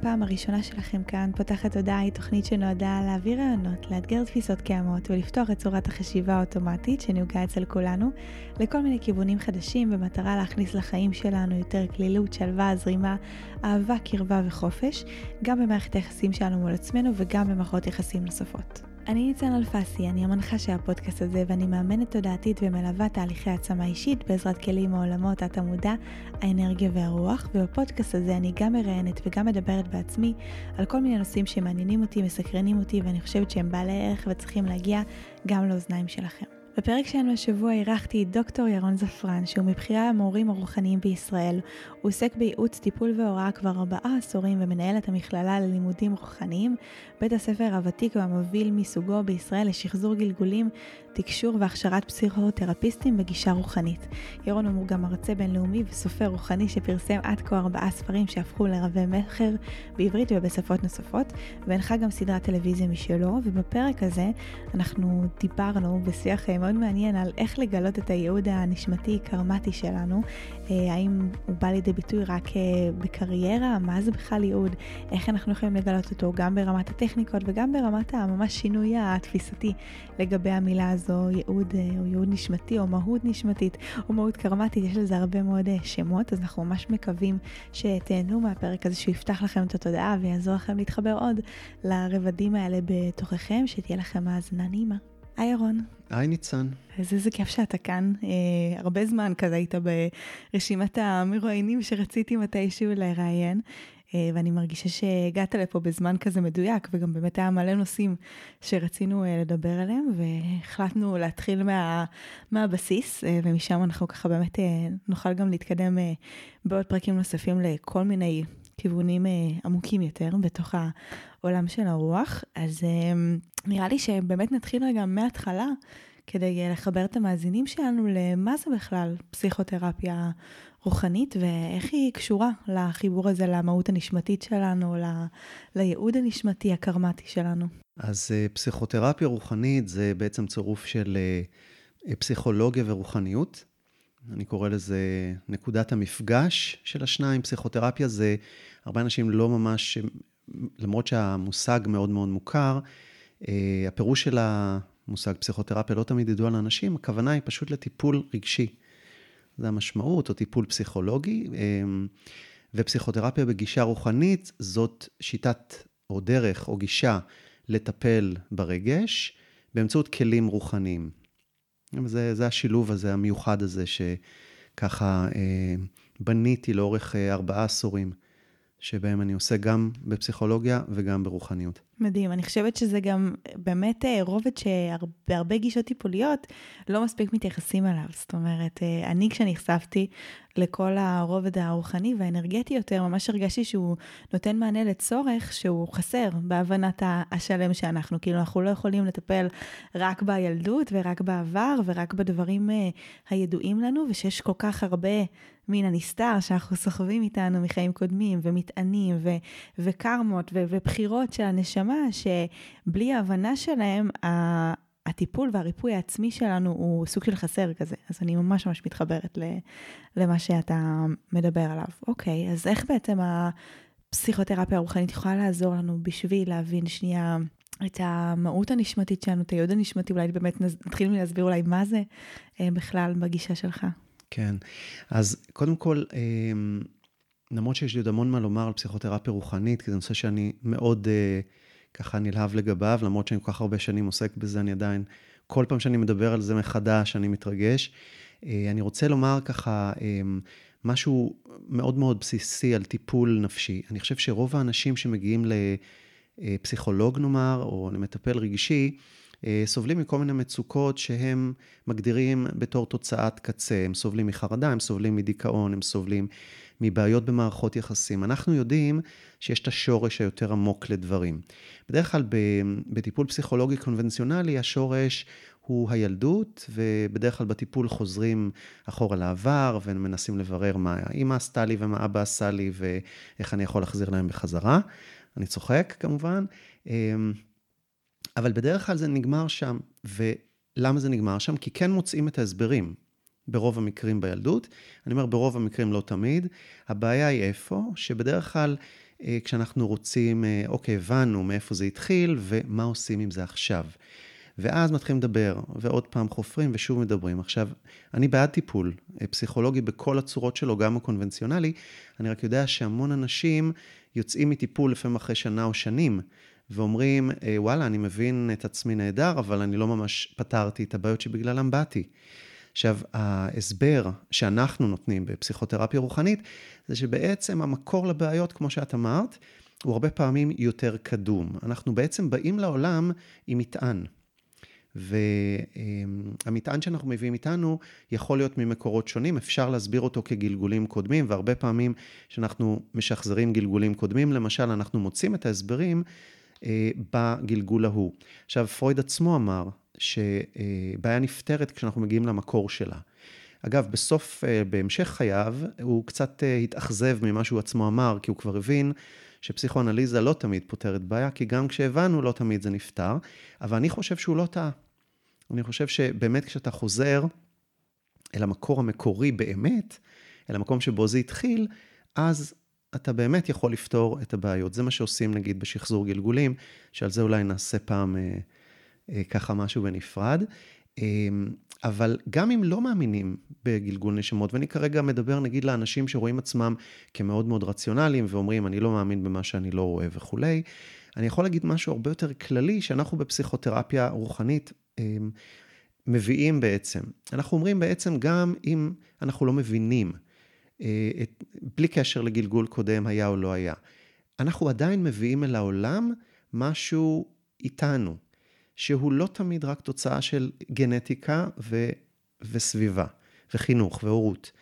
זו הפעם הראשונה שלכם כאן, פותחת הודעה היא תוכנית שנועדה להעביר רעיונות, לאתגר תפיסות קיימות ולפתוח את צורת החשיבה האוטומטית שנהוגה אצל כולנו לכל מיני כיוונים חדשים במטרה להכניס לחיים שלנו יותר כלילות, שלווה, זרימה, אהבה, קרבה וחופש, גם במערכת היחסים שלנו מול עצמנו וגם במערכות יחסים נוספות. אני ניצן אלפסי, אני המנחה של הפודקאסט הזה ואני מאמנת תודעתית ומלווה תהליכי העצמה אישית בעזרת כלים מעולמות התמודע, האנרגיה והרוח, ובפודקאסט הזה אני גם מראיינת וגם מדברת בעצמי על כל מיני נושאים שמעניינים אותי, מסקרנים אותי ואני חושבת שהם בעלי ערך וצריכים להגיע גם לאוזניים שלכם. בפרק שלנו השבוע אירחתי את דוקטור ירון זפרן, שהוא מבכירי המורים הרוחניים בישראל. הוא עוסק בייעוץ, טיפול והוראה כבר ארבעה עשורים ומנהל את המכללה ללימודים רוחניים, בית הספר הוותיק והמוביל מסוגו בישראל לשחזור גלגולים, תקשור והכשרת פסיכותרפיסטים בגישה רוחנית. ירון הוא גם מרצה בינלאומי וסופר רוחני שפרסם עד כה ארבעה ספרים שהפכו לרבי מכר בעברית ובשפות נוספות, והנחה גם סדרת טלוויזיה משלו, ובפרק הזה אנחנו דיברנו בשיח מאוד מעניין על איך לגלות את הייעוד הנשמתי-קרמטי שלנו, אה, האם הוא בא לידי ביטוי רק אה, בקריירה, מה זה בכלל ייעוד, איך אנחנו יכולים לגלות אותו? גם ברמת הטכניקות וגם ברמת הממש שינוי התפיסתי לגבי המילה הזו, ייעוד אה, או ייעוד נשמתי או מהות נשמתית או מהות קרמטית, יש לזה הרבה מאוד שמות, אז אנחנו ממש מקווים שתהנו מהפרק הזה, שהוא יפתח לכם את התודעה ויעזור לכם להתחבר עוד לרבדים האלה בתוככם, שתהיה לכם האזנה נעימה. היי ירון. היי ניצן. אז איזה כיף שאתה כאן. אה, הרבה זמן כזה היית ברשימת המרואיינים שרציתי מתישהו לראיין, אה, ואני מרגישה שהגעת לפה בזמן כזה מדויק, וגם באמת היה מלא נושאים שרצינו אה, לדבר עליהם, והחלטנו להתחיל מה, מהבסיס, אה, ומשם אנחנו ככה באמת אה, נוכל גם להתקדם אה, בעוד פרקים נוספים לכל מיני כיוונים אה, עמוקים יותר בתוך העולם של הרוח. אז אה, נראה לי שבאמת נתחיל רגע מההתחלה, כדי אה, לחבר את המאזינים שלנו למה זה בכלל פסיכותרפיה רוחנית ואיך היא קשורה לחיבור הזה למהות הנשמתית שלנו, ל... לייעוד הנשמתי הקרמטי שלנו. אז פסיכותרפיה רוחנית זה בעצם צירוף של פסיכולוגיה ורוחניות. אני קורא לזה נקודת המפגש של השניים. פסיכותרפיה זה, הרבה אנשים לא ממש, למרות שהמושג מאוד מאוד מוכר, אה, הפירוש של המושג פסיכותרפיה לא תמיד ידוע לאנשים, הכוונה היא פשוט לטיפול רגשי. זה המשמעות, או טיפול פסיכולוגי. אה, ופסיכותרפיה בגישה רוחנית זאת שיטת או דרך או גישה לטפל ברגש באמצעות כלים רוחניים. זה, זה השילוב הזה, המיוחד הזה, שככה אה, בניתי לאורך אה, ארבעה עשורים, שבהם אני עושה גם בפסיכולוגיה וגם ברוחניות. מדהים, אני חושבת שזה גם באמת אה, רובד שבהרבה גישות טיפוליות לא מספיק מתייחסים אליו. זאת אומרת, אה, אני כשנחשפתי לכל הרובד הרוחני והאנרגטי יותר, ממש הרגשתי שהוא נותן מענה לצורך שהוא חסר בהבנת השלם שאנחנו. כאילו, אנחנו לא יכולים לטפל רק בילדות ורק בעבר ורק בדברים אה, הידועים לנו, ושיש כל כך הרבה מן הנסתר שאנחנו סוחבים איתנו מחיים קודמים ומטענים ו- וקרמות ו- ובחירות של הנשמה. שבלי ההבנה שלהם, הטיפול והריפוי העצמי שלנו הוא סוג של חסר כזה. אז אני ממש ממש מתחברת למה שאתה מדבר עליו. אוקיי, אז איך בעצם הפסיכותרפיה הרוחנית יכולה לעזור לנו בשביל להבין שנייה את המהות הנשמתית שלנו, את היוד הנשמתי, אולי באמת נתחיל מלהסביר אולי מה זה אה, בכלל בגישה שלך. כן, אז קודם כל, אה, למרות שיש לי עוד המון מה לומר על פסיכותרפיה רוחנית, כי זה נושא שאני מאוד... אה, ככה נלהב לגביו, למרות שאני כל כך הרבה שנים עוסק בזה, אני עדיין, כל פעם שאני מדבר על זה מחדש, אני מתרגש. אה, אני רוצה לומר ככה אה, משהו מאוד מאוד בסיסי על טיפול נפשי. אני חושב שרוב האנשים שמגיעים לפסיכולוג נאמר, או למטפל רגשי, אה, סובלים מכל מיני מצוקות שהם מגדירים בתור תוצאת קצה. הם סובלים מחרדה, הם סובלים מדיכאון, הם סובלים מבעיות במערכות יחסים. אנחנו יודעים שיש את השורש היותר עמוק לדברים. בדרך כלל בטיפול פסיכולוגי קונבנציונלי, השורש הוא הילדות, ובדרך כלל בטיפול חוזרים אחורה לעבר, ומנסים לברר מה אימא עשתה לי ומה אבא עשה לי, ואיך אני יכול להחזיר להם בחזרה. אני צוחק כמובן, אמ, אבל בדרך כלל זה נגמר שם, ולמה זה נגמר שם? כי כן מוצאים את ההסברים. ברוב המקרים בילדות. אני אומר ברוב המקרים לא תמיד. הבעיה היא איפה? שבדרך כלל אה, כשאנחנו רוצים, אה, אוקיי, הבנו מאיפה זה התחיל ומה עושים עם זה עכשיו. ואז מתחילים לדבר, ועוד פעם חופרים ושוב מדברים. עכשיו, אני בעד טיפול אה, פסיכולוגי בכל הצורות שלו, גם הקונבנציונלי. אני רק יודע שהמון אנשים יוצאים מטיפול לפעמים אחרי שנה או שנים, ואומרים, וואלה, אני מבין את עצמי נהדר, אבל אני לא ממש פתרתי את הבעיות שבגללם באתי. עכשיו, ההסבר שאנחנו נותנים בפסיכותרפיה רוחנית, זה שבעצם המקור לבעיות, כמו שאת אמרת, הוא הרבה פעמים יותר קדום. אנחנו בעצם באים לעולם עם מטען. והמטען שאנחנו מביאים איתנו יכול להיות ממקורות שונים, אפשר להסביר אותו כגלגולים קודמים, והרבה פעמים כשאנחנו משחזרים גלגולים קודמים, למשל, אנחנו מוצאים את ההסברים אה, בגלגול ההוא. עכשיו, פרויד עצמו אמר שבעיה נפתרת כשאנחנו מגיעים למקור שלה. אגב, בסוף, אה, בהמשך חייו, הוא קצת אה, התאכזב ממה שהוא עצמו אמר, כי הוא כבר הבין שפסיכואנליזה לא תמיד פותרת בעיה, כי גם כשהבנו, לא תמיד זה נפתר, אבל אני חושב שהוא לא טעה. אני חושב שבאמת כשאתה חוזר אל המקור המקורי באמת, אל המקום שבו זה התחיל, אז אתה באמת יכול לפתור את הבעיות. זה מה שעושים נגיד בשחזור גלגולים, שעל זה אולי נעשה פעם אה, אה, ככה משהו בנפרד. אה, אבל גם אם לא מאמינים בגלגול נשמות, ואני כרגע מדבר נגיד לאנשים שרואים עצמם כמאוד מאוד רציונליים ואומרים, אני לא מאמין במה שאני לא רואה וכולי, אני יכול להגיד משהו הרבה יותר כללי, שאנחנו בפסיכותרפיה רוחנית אה, מביאים בעצם. אנחנו אומרים בעצם, גם אם אנחנו לא מבינים, את, בלי קשר לגלגול קודם היה או לא היה. אנחנו עדיין מביאים אל העולם משהו איתנו, שהוא לא תמיד רק תוצאה של גנטיקה ו, וסביבה, וחינוך והורות.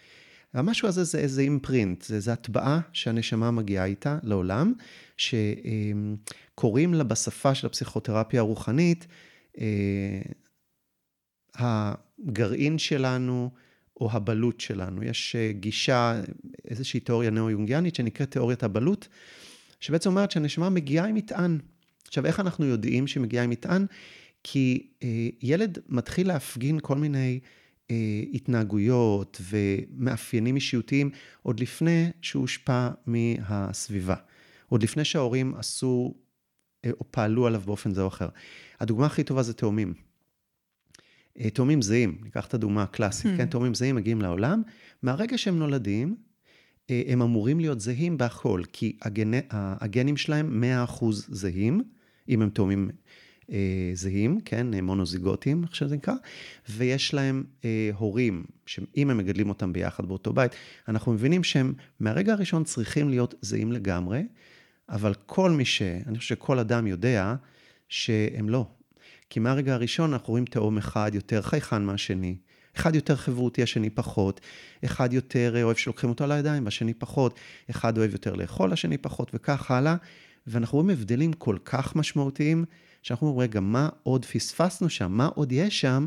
המשהו הזה זה איזה אימפרינט, זה איזו הטבעה שהנשמה מגיעה איתה לעולם, שקוראים לה בשפה של הפסיכותרפיה הרוחנית, אה, הגרעין שלנו, או הבלות שלנו. יש אה, גישה, איזושהי תיאוריה נאו-יונגיאנית שנקראת תיאוריית הבלות, שבעצם אומרת שהנשמה מגיעה עם מטען. עכשיו, איך אנחנו יודעים שהיא מגיעה עם מטען? כי אה, ילד מתחיל להפגין כל מיני אה, התנהגויות ומאפיינים אישיותיים עוד לפני שהוא הושפע מהסביבה. עוד לפני שההורים עשו או פעלו עליו באופן זה או אחר. הדוגמה הכי טובה זה תאומים. אה, תאומים זהים, ניקח את הדוגמה הקלאסית, כן? תאומים זהים מגיעים לעולם, מהרגע שהם נולדים, אה, הם אמורים להיות זהים בהכל, כי הגנ... הגנים שלהם 100% זהים, אם הם תאומים אה, זהים, כן? מונוזיגוטים, איך שזה נקרא, ויש להם אה, הורים, שאם הם מגדלים אותם ביחד באותו בית, אנחנו מבינים שהם מהרגע הראשון צריכים להיות זהים לגמרי, אבל כל מי ש... אני חושב שכל אדם יודע שהם לא, כי מהרגע הראשון אנחנו רואים תאום אחד יותר חייכן מהשני. אחד יותר חברותי, השני פחות. אחד יותר אוהב שלוקחים אותו על הידיים, והשני פחות. אחד אוהב יותר לאכול, השני פחות, וכך הלאה. ואנחנו רואים הבדלים כל כך משמעותיים, שאנחנו אומרים, רגע, מה עוד פספסנו שם? מה עוד יש שם?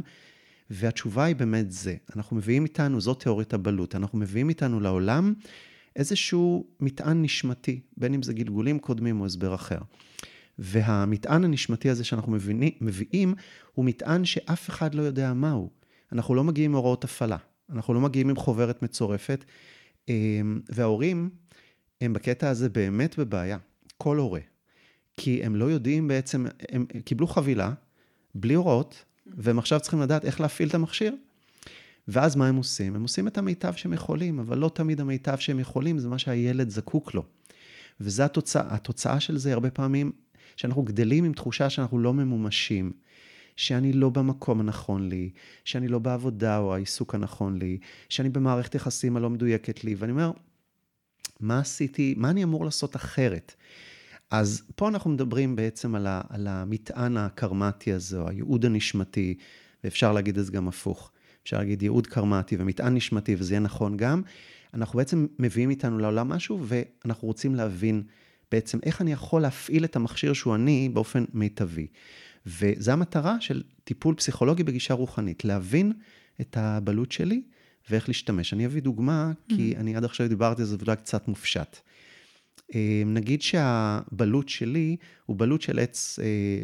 והתשובה היא באמת זה. אנחנו מביאים איתנו, זאת תיאוריית הבלות, אנחנו מביאים איתנו לעולם איזשהו מטען נשמתי, בין אם זה גלגולים קודמים או הסבר אחר. והמטען הנשמתי הזה שאנחנו מבינים, מביאים, הוא מטען שאף אחד לא יודע מהו. אנחנו לא מגיעים עם הוראות הפעלה, אנחנו לא מגיעים עם חוברת מצורפת, אמ, וההורים הם בקטע הזה באמת בבעיה, כל הורה. כי הם לא יודעים בעצם, הם קיבלו חבילה, בלי הוראות, והם עכשיו צריכים לדעת איך להפעיל את המכשיר. ואז מה הם עושים? הם עושים את המיטב שהם יכולים, אבל לא תמיד המיטב שהם יכולים זה מה שהילד זקוק לו. וזו התוצאה, התוצאה של זה הרבה פעמים שאנחנו גדלים עם תחושה שאנחנו לא ממומשים, שאני לא במקום הנכון לי, שאני לא בעבודה או העיסוק הנכון לי, שאני במערכת יחסים הלא מדויקת לי, ואני אומר, מה עשיתי, מה אני אמור לעשות אחרת? אז פה אנחנו מדברים בעצם על, ה, על המטען הקרמטי הזה, או הייעוד הנשמתי, ואפשר להגיד את זה גם הפוך. אפשר להגיד ייעוד קרמטי ומטען נשמתי, וזה יהיה נכון גם. אנחנו בעצם מביאים איתנו לעולם משהו, ואנחנו רוצים להבין בעצם איך אני יכול להפעיל את המכשיר שהוא אני באופן מיטבי. וזו המטרה של טיפול פסיכולוגי בגישה רוחנית, להבין את הבלוט שלי ואיך להשתמש. אני אביא דוגמה, כי mm. אני עד עכשיו דיברתי על זה ואולי קצת מופשט. אה, נגיד שהבלוט שלי הוא בלוט של עץ, אה,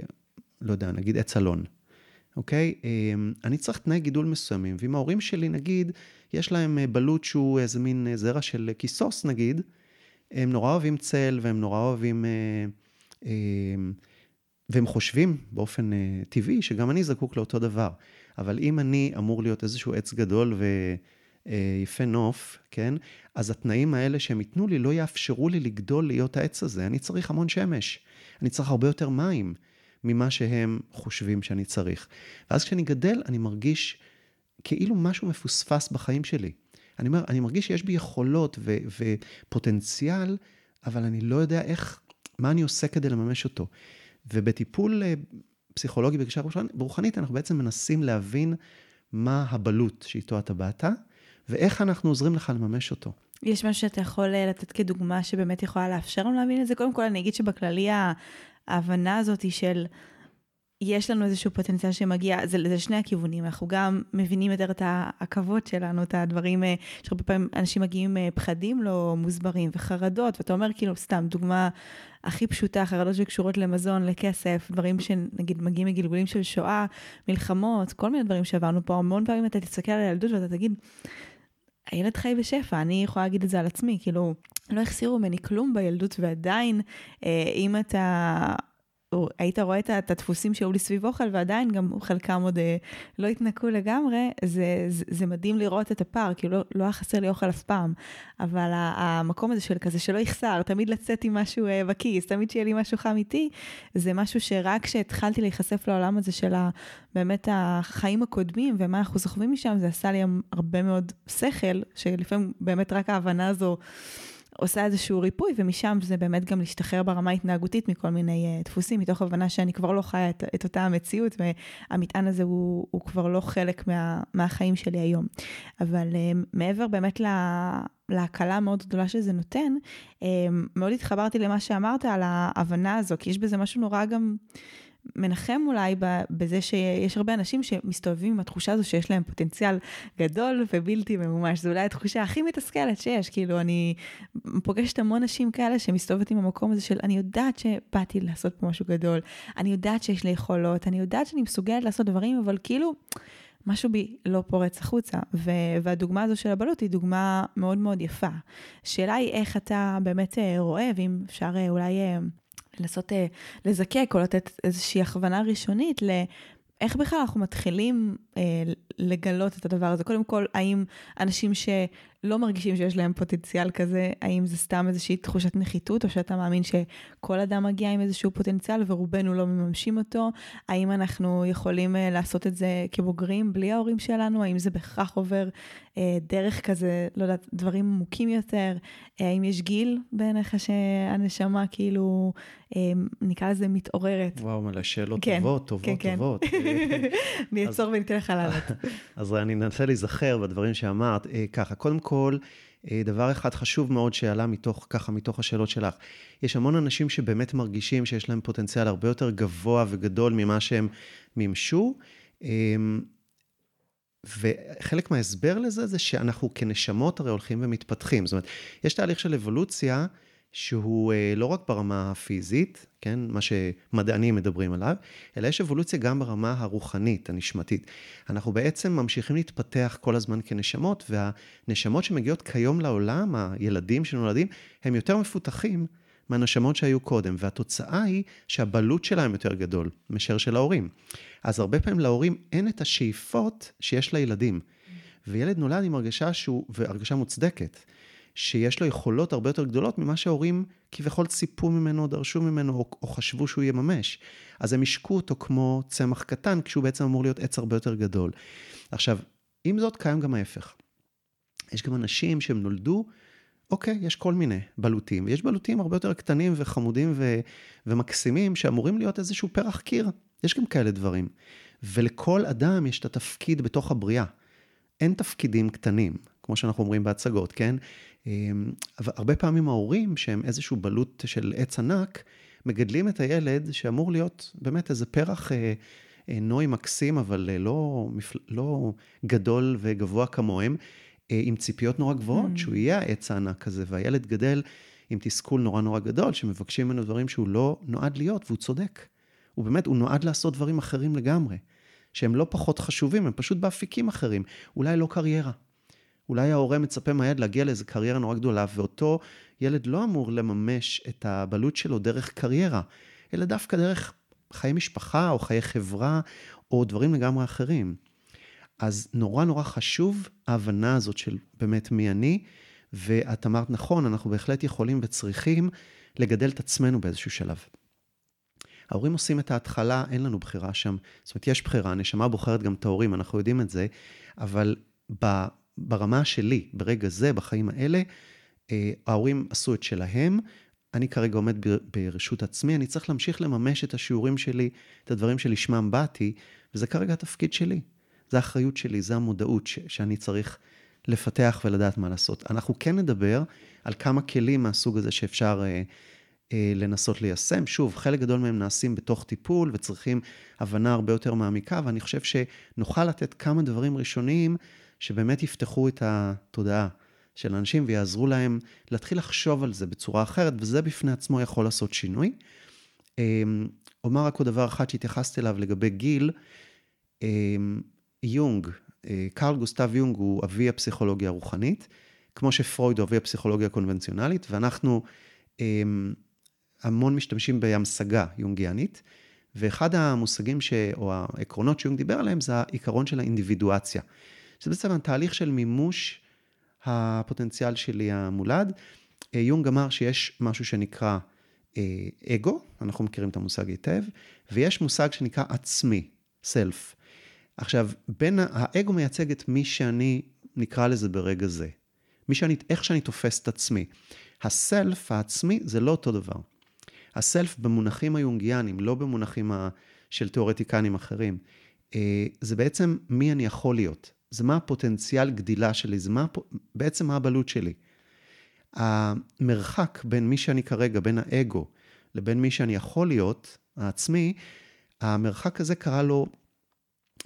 לא יודע, נגיד עץ אלון, אוקיי? אה, אני צריך תנאי גידול מסוימים, ואם ההורים שלי, נגיד, יש להם בלוט שהוא איזה מין זרע של כיסוס, נגיד, הם נורא אוהבים צל והם נורא אוהבים... והם חושבים באופן טבעי שגם אני זקוק לאותו דבר. אבל אם אני אמור להיות איזשהו עץ גדול ויפה נוף, כן? אז התנאים האלה שהם ייתנו לי לא יאפשרו לי לגדול להיות העץ הזה. אני צריך המון שמש. אני צריך הרבה יותר מים ממה שהם חושבים שאני צריך. ואז כשאני גדל, אני מרגיש כאילו משהו מפוספס בחיים שלי. אני אומר, אני מרגיש שיש בי יכולות ו- ופוטנציאל, אבל אני לא יודע איך, מה אני עושה כדי לממש אותו. ובטיפול אה, פסיכולוגי בגישה רוחנית, אנחנו בעצם מנסים להבין מה הבלוט שאיתו אתה באת, ואיך אנחנו עוזרים לך לממש אותו. יש משהו שאתה יכול אה, לתת כדוגמה שבאמת יכולה לאפשר לנו להבין את זה? קודם כל, אני אגיד שבכללי ההבנה הזאת היא של... יש לנו איזשהו פוטנציאל שמגיע, זה, זה שני הכיוונים, אנחנו גם מבינים יותר את העכבות שלנו, את הדברים, אה, שהרבה פעמים אנשים מגיעים אה, פחדים לא מוסברים וחרדות, ואתה אומר כאילו, סתם, דוגמה הכי פשוטה, חרדות שקשורות למזון, לכסף, דברים שנגיד מגיעים מגלגולים של שואה, מלחמות, כל מיני דברים שעברנו פה, המון פעמים אתה תסתכל על הילדות ואתה תגיד, הילד חי בשפע, אני יכולה להגיד את זה על עצמי, כאילו, לא החסירו ממני כלום בילדות, ועדיין, אה, אם אתה היית רואה את הדפוסים שהיו לי סביב אוכל, ועדיין גם חלקם עוד אה, לא התנקו לגמרי, זה, זה, זה מדהים לראות את הפער, כי לא, לא היה חסר לי אוכל אף פעם. אבל המקום הזה של כזה שלא יחסר, תמיד לצאת עם משהו אה, בכיס, תמיד שיהיה לי משהו חם איתי, זה משהו שרק כשהתחלתי להיחשף לעולם הזה של באמת החיים הקודמים ומה אנחנו סוחבים משם, זה עשה לי הרבה מאוד שכל, שלפעמים באמת רק ההבנה הזו... עושה איזשהו ריפוי, ומשם זה באמת גם להשתחרר ברמה ההתנהגותית מכל מיני uh, דפוסים, מתוך הבנה שאני כבר לא חיה את, את אותה המציאות, והמטען הזה הוא, הוא כבר לא חלק מה, מהחיים שלי היום. אבל uh, מעבר באמת לה, להקלה המאוד גדולה שזה נותן, uh, מאוד התחברתי למה שאמרת על ההבנה הזו, כי יש בזה משהו נורא גם... מנחם אולי בזה שיש הרבה אנשים שמסתובבים עם התחושה הזו שיש להם פוטנציאל גדול ובלתי ממומש. זו אולי התחושה הכי מתסכלת שיש. כאילו, אני פוגשת המון נשים כאלה שמסתובבת עם המקום הזה של אני יודעת שבאתי לעשות פה משהו גדול, אני יודעת שיש לי יכולות, אני יודעת שאני מסוגלת לעשות דברים, אבל כאילו... משהו בי לא פורץ החוצה, ו- והדוגמה הזו של הבלוט היא דוגמה מאוד מאוד יפה. השאלה היא איך אתה באמת אה, רואה, ואם אפשר אה, אולי אה, לנסות אה, לזקק או לתת איזושהי הכוונה ראשונית לאיך בכלל אנחנו מתחילים אה, לגלות את הדבר הזה. קודם כל, האם אנשים ש... לא מרגישים שיש להם פוטנציאל כזה, האם זה סתם איזושהי תחושת נחיתות, או שאתה מאמין שכל אדם מגיע עם איזשהו פוטנציאל ורובנו לא מממשים אותו? האם אנחנו יכולים uh, לעשות את זה כבוגרים בלי ההורים שלנו? האם זה בהכרח עובר uh, דרך כזה, לא יודעת, דברים עמוקים יותר? Uh, האם יש גיל בעיניך שהנשמה כאילו, uh, נקרא לזה מתעוררת? וואו, מלא שאלות כן, טובות, טובות, כן, טובות. כן. אני אעצור וניתן לך לענות. אז אני אנסה להיזכר בדברים שאמרת. ככה, קודם כל, אה, דבר אחד חשוב מאוד שעלה מתוך, ככה, מתוך השאלות שלך. יש המון אנשים שבאמת מרגישים שיש להם פוטנציאל הרבה יותר גבוה וגדול ממה שהם מימשו. אמ, וחלק מההסבר לזה זה שאנחנו כנשמות הרי הולכים ומתפתחים. זאת אומרת, יש תהליך של אבולוציה שהוא אה, לא רק ברמה הפיזית, כן, מה שמדענים מדברים עליו, אלא יש אבולוציה גם ברמה הרוחנית, הנשמתית. אנחנו בעצם ממשיכים להתפתח כל הזמן כנשמות, והנשמות שמגיעות כיום לעולם, הילדים שנולדים, הם יותר מפותחים מהנשמות שהיו קודם, והתוצאה היא שהבלוט שלהם יותר גדול מאשר של ההורים. אז הרבה פעמים להורים אין את השאיפות שיש לילדים. וילד נולד עם הרגשה שהוא, והרגשה מוצדקת. שיש לו יכולות הרבה יותר גדולות ממה שההורים כביכול ציפו ממנו, דרשו ממנו, או, או חשבו שהוא יממש. אז הם השקו אותו כמו צמח קטן, כשהוא בעצם אמור להיות עץ הרבה יותר גדול. עכשיו, עם זאת, קיים גם ההפך. יש גם אנשים שהם נולדו, אוקיי, יש כל מיני בלוטים, ויש בלוטים הרבה יותר קטנים וחמודים ו, ומקסימים, שאמורים להיות איזשהו פרח קיר. יש גם כאלה דברים. ולכל אדם יש את התפקיד בתוך הבריאה. אין תפקידים קטנים, כמו שאנחנו אומרים בהצגות, כן? אמ, אבל הרבה פעמים ההורים, שהם איזשהו בלוט של עץ ענק, מגדלים את הילד שאמור להיות באמת איזה פרח אה, אה, נוי מקסים, אבל אה, לא, מפל... לא גדול וגבוה כמוהם, אה, עם ציפיות נורא גבוהות, mm. שהוא יהיה העץ הענק הזה, והילד גדל עם תסכול נורא נורא גדול, שמבקשים ממנו דברים שהוא לא נועד להיות, והוא צודק. הוא באמת, הוא נועד לעשות דברים אחרים לגמרי, שהם לא פחות חשובים, הם פשוט באפיקים אחרים, אולי לא קריירה. אולי ההורה מצפה מהילד להגיע לאיזו קריירה נורא גדולה, ואותו ילד לא אמור לממש את הבעלות שלו דרך קריירה, אלא דווקא דרך חיי משפחה, או חיי חברה, או דברים לגמרי אחרים. אז נורא נורא חשוב ההבנה הזאת של באמת מי אני, ואת אמרת נכון, אנחנו בהחלט יכולים וצריכים לגדל את עצמנו באיזשהו שלב. ההורים עושים את ההתחלה, אין לנו בחירה שם. זאת אומרת, יש בחירה, הנשמה בוחרת גם את ההורים, אנחנו יודעים את זה, אבל ברמה שלי, ברגע זה, בחיים האלה, אה, ההורים עשו את שלהם, אני כרגע עומד ברשות עצמי, אני צריך להמשיך לממש את השיעורים שלי, את הדברים שלשמם באתי, וזה כרגע התפקיד שלי. זה האחריות שלי, זה המודעות ש- שאני צריך לפתח ולדעת מה לעשות. אנחנו כן נדבר על כמה כלים מהסוג הזה שאפשר אה, אה, לנסות ליישם. שוב, חלק גדול מהם נעשים בתוך טיפול וצריכים הבנה הרבה יותר מעמיקה, ואני חושב שנוכל לתת כמה דברים ראשוניים שבאמת יפתחו את התודעה של אנשים ויעזרו להם להתחיל לחשוב על זה בצורה אחרת, וזה בפני עצמו יכול לעשות שינוי. אה, אומר רק עוד דבר אחד שהתייחסת אליו לגבי גיל. אה, יונג, אה, קרל גוסטב יונג הוא אבי הפסיכולוגיה הרוחנית, כמו שפרויד הוא אבי הפסיכולוגיה הקונבנציונלית, ואנחנו אמ, המון משתמשים בהמשגה יונגיאנית, ואחד המושגים ש... או העקרונות שיונג דיבר עליהם זה העיקרון של האינדיבידואציה. זה בעצם התהליך של מימוש הפוטנציאל שלי המולד. אה, יונג אמר שיש משהו שנקרא אה, אגו, אנחנו מכירים את המושג היטב, ויש מושג שנקרא עצמי, סלף. עכשיו, בין, האגו מייצג את מי שאני, נקרא לזה ברגע זה. מי שאני, איך שאני תופס את עצמי. הסלף, העצמי, זה לא אותו דבר. הסלף במונחים היונגיאנים, לא במונחים של תיאורטיקנים אחרים, אה, זה בעצם מי אני יכול להיות. זה מה הפוטנציאל גדילה שלי, זה מה, בעצם מה הבעלות שלי. המרחק בין מי שאני כרגע, בין האגו, לבין מי שאני יכול להיות, העצמי, המרחק הזה קרא לו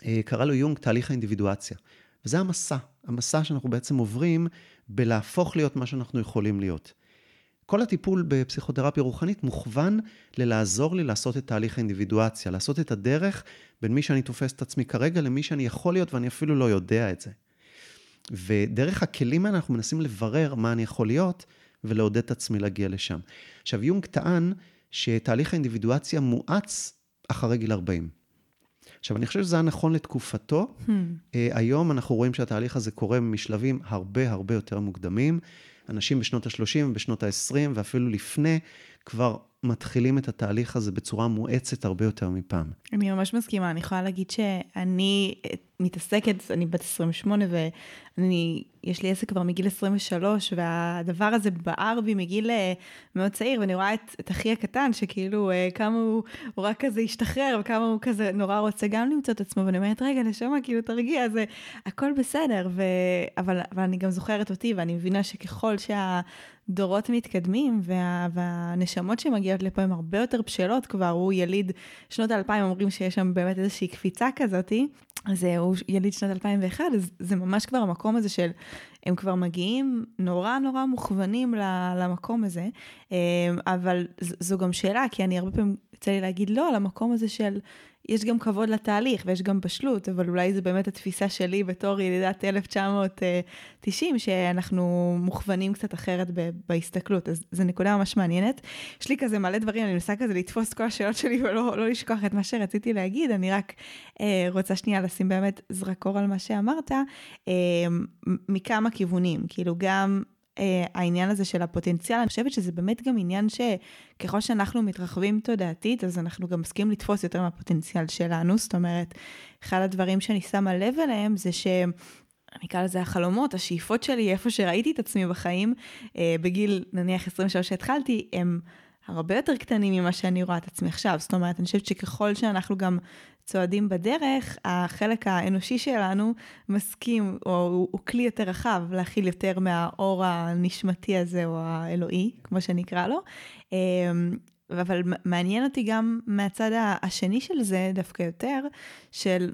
אה, קרא לו יונג תהליך האינדיבידואציה. וזה המסע, המסע שאנחנו בעצם עוברים בלהפוך להיות מה שאנחנו יכולים להיות. כל הטיפול בפסיכותרפיה רוחנית מוכוון ללעזור לי לעשות את תהליך האינדיבידואציה, לעשות את הדרך בין מי שאני תופס את עצמי כרגע למי שאני יכול להיות ואני אפילו לא יודע את זה. ודרך הכלים האלה אנחנו מנסים לברר מה אני יכול להיות ולעודד את עצמי להגיע לשם. עכשיו, יונג טען שתהליך האינדיבידואציה מואץ אחרי גיל 40. עכשיו, אני חושב שזה היה נכון לתקופתו. Hmm. Uh, היום אנחנו רואים שהתהליך הזה קורה משלבים הרבה הרבה יותר מוקדמים. אנשים בשנות ה-30 בשנות ה-20 ואפילו לפני, כבר מתחילים את התהליך הזה בצורה מואצת הרבה יותר מפעם. אני ממש מסכימה, אני יכולה להגיד שאני מתעסקת, אני בת 28 ואני, יש לי עסק כבר מגיל 23, והדבר הזה בער בי מגיל אה, מאוד צעיר, ואני רואה את, את אחי הקטן, שכאילו אה, כמה הוא, הוא רק כזה השתחרר, וכמה הוא כזה נורא רוצה גם למצוא את עצמו, ואני אומרת, רגע, נשמה, כאילו תרגיע, זה הכל בסדר, ו... אבל, אבל אני גם זוכרת אותי, ואני מבינה שככל שה... דורות מתקדמים, וה, והנשמות שמגיעות לפה הן הרבה יותר בשלות כבר, הוא יליד שנות האלפיים, אומרים שיש שם באמת איזושהי קפיצה כזאתי, אז אה, הוא יליד שנת 2001, אז זה ממש כבר המקום הזה של, הם כבר מגיעים נורא נורא מוכוונים למקום הזה, אה, אבל זו גם שאלה, כי אני הרבה פעמים יוצא לי להגיד לא, על המקום הזה של יש גם כבוד לתהליך ויש גם בשלות, אבל אולי זה באמת התפיסה שלי בתור ילידת 1990, שאנחנו מוכוונים קצת אחרת בהסתכלות, אז זו נקודה ממש מעניינת. יש לי כזה מלא דברים, אני מנסה כזה לתפוס כל השאלות שלי ולא לא לשכוח את מה שרציתי להגיד, אני רק אה, רוצה שנייה לשים באמת זרקור על מה שאמרת, אה, מכמה כיוונים, כאילו גם... uh, העניין הזה של הפוטנציאל, אני חושבת שזה באמת גם עניין שככל שאנחנו מתרחבים תודעתית, אז אנחנו גם מסכימים לתפוס יותר מהפוטנציאל שלנו. זאת אומרת, אחד הדברים שאני שמה לב אליהם זה ש... אני אקרא לזה החלומות, השאיפות שלי, איפה שראיתי את עצמי בחיים, אה, בגיל נניח 23 שהתחלתי, הם הרבה יותר קטנים ממה שאני רואה את עצמי עכשיו. זאת אומרת, אני חושבת שככל שאנחנו גם צועדים בדרך, החלק האנושי שלנו מסכים, או הוא, הוא כלי יותר רחב להכיל יותר מהאור הנשמתי הזה, או האלוהי, כמו שנקרא לו. אמ, אבל מעניין אותי גם מהצד השני של זה דווקא יותר, של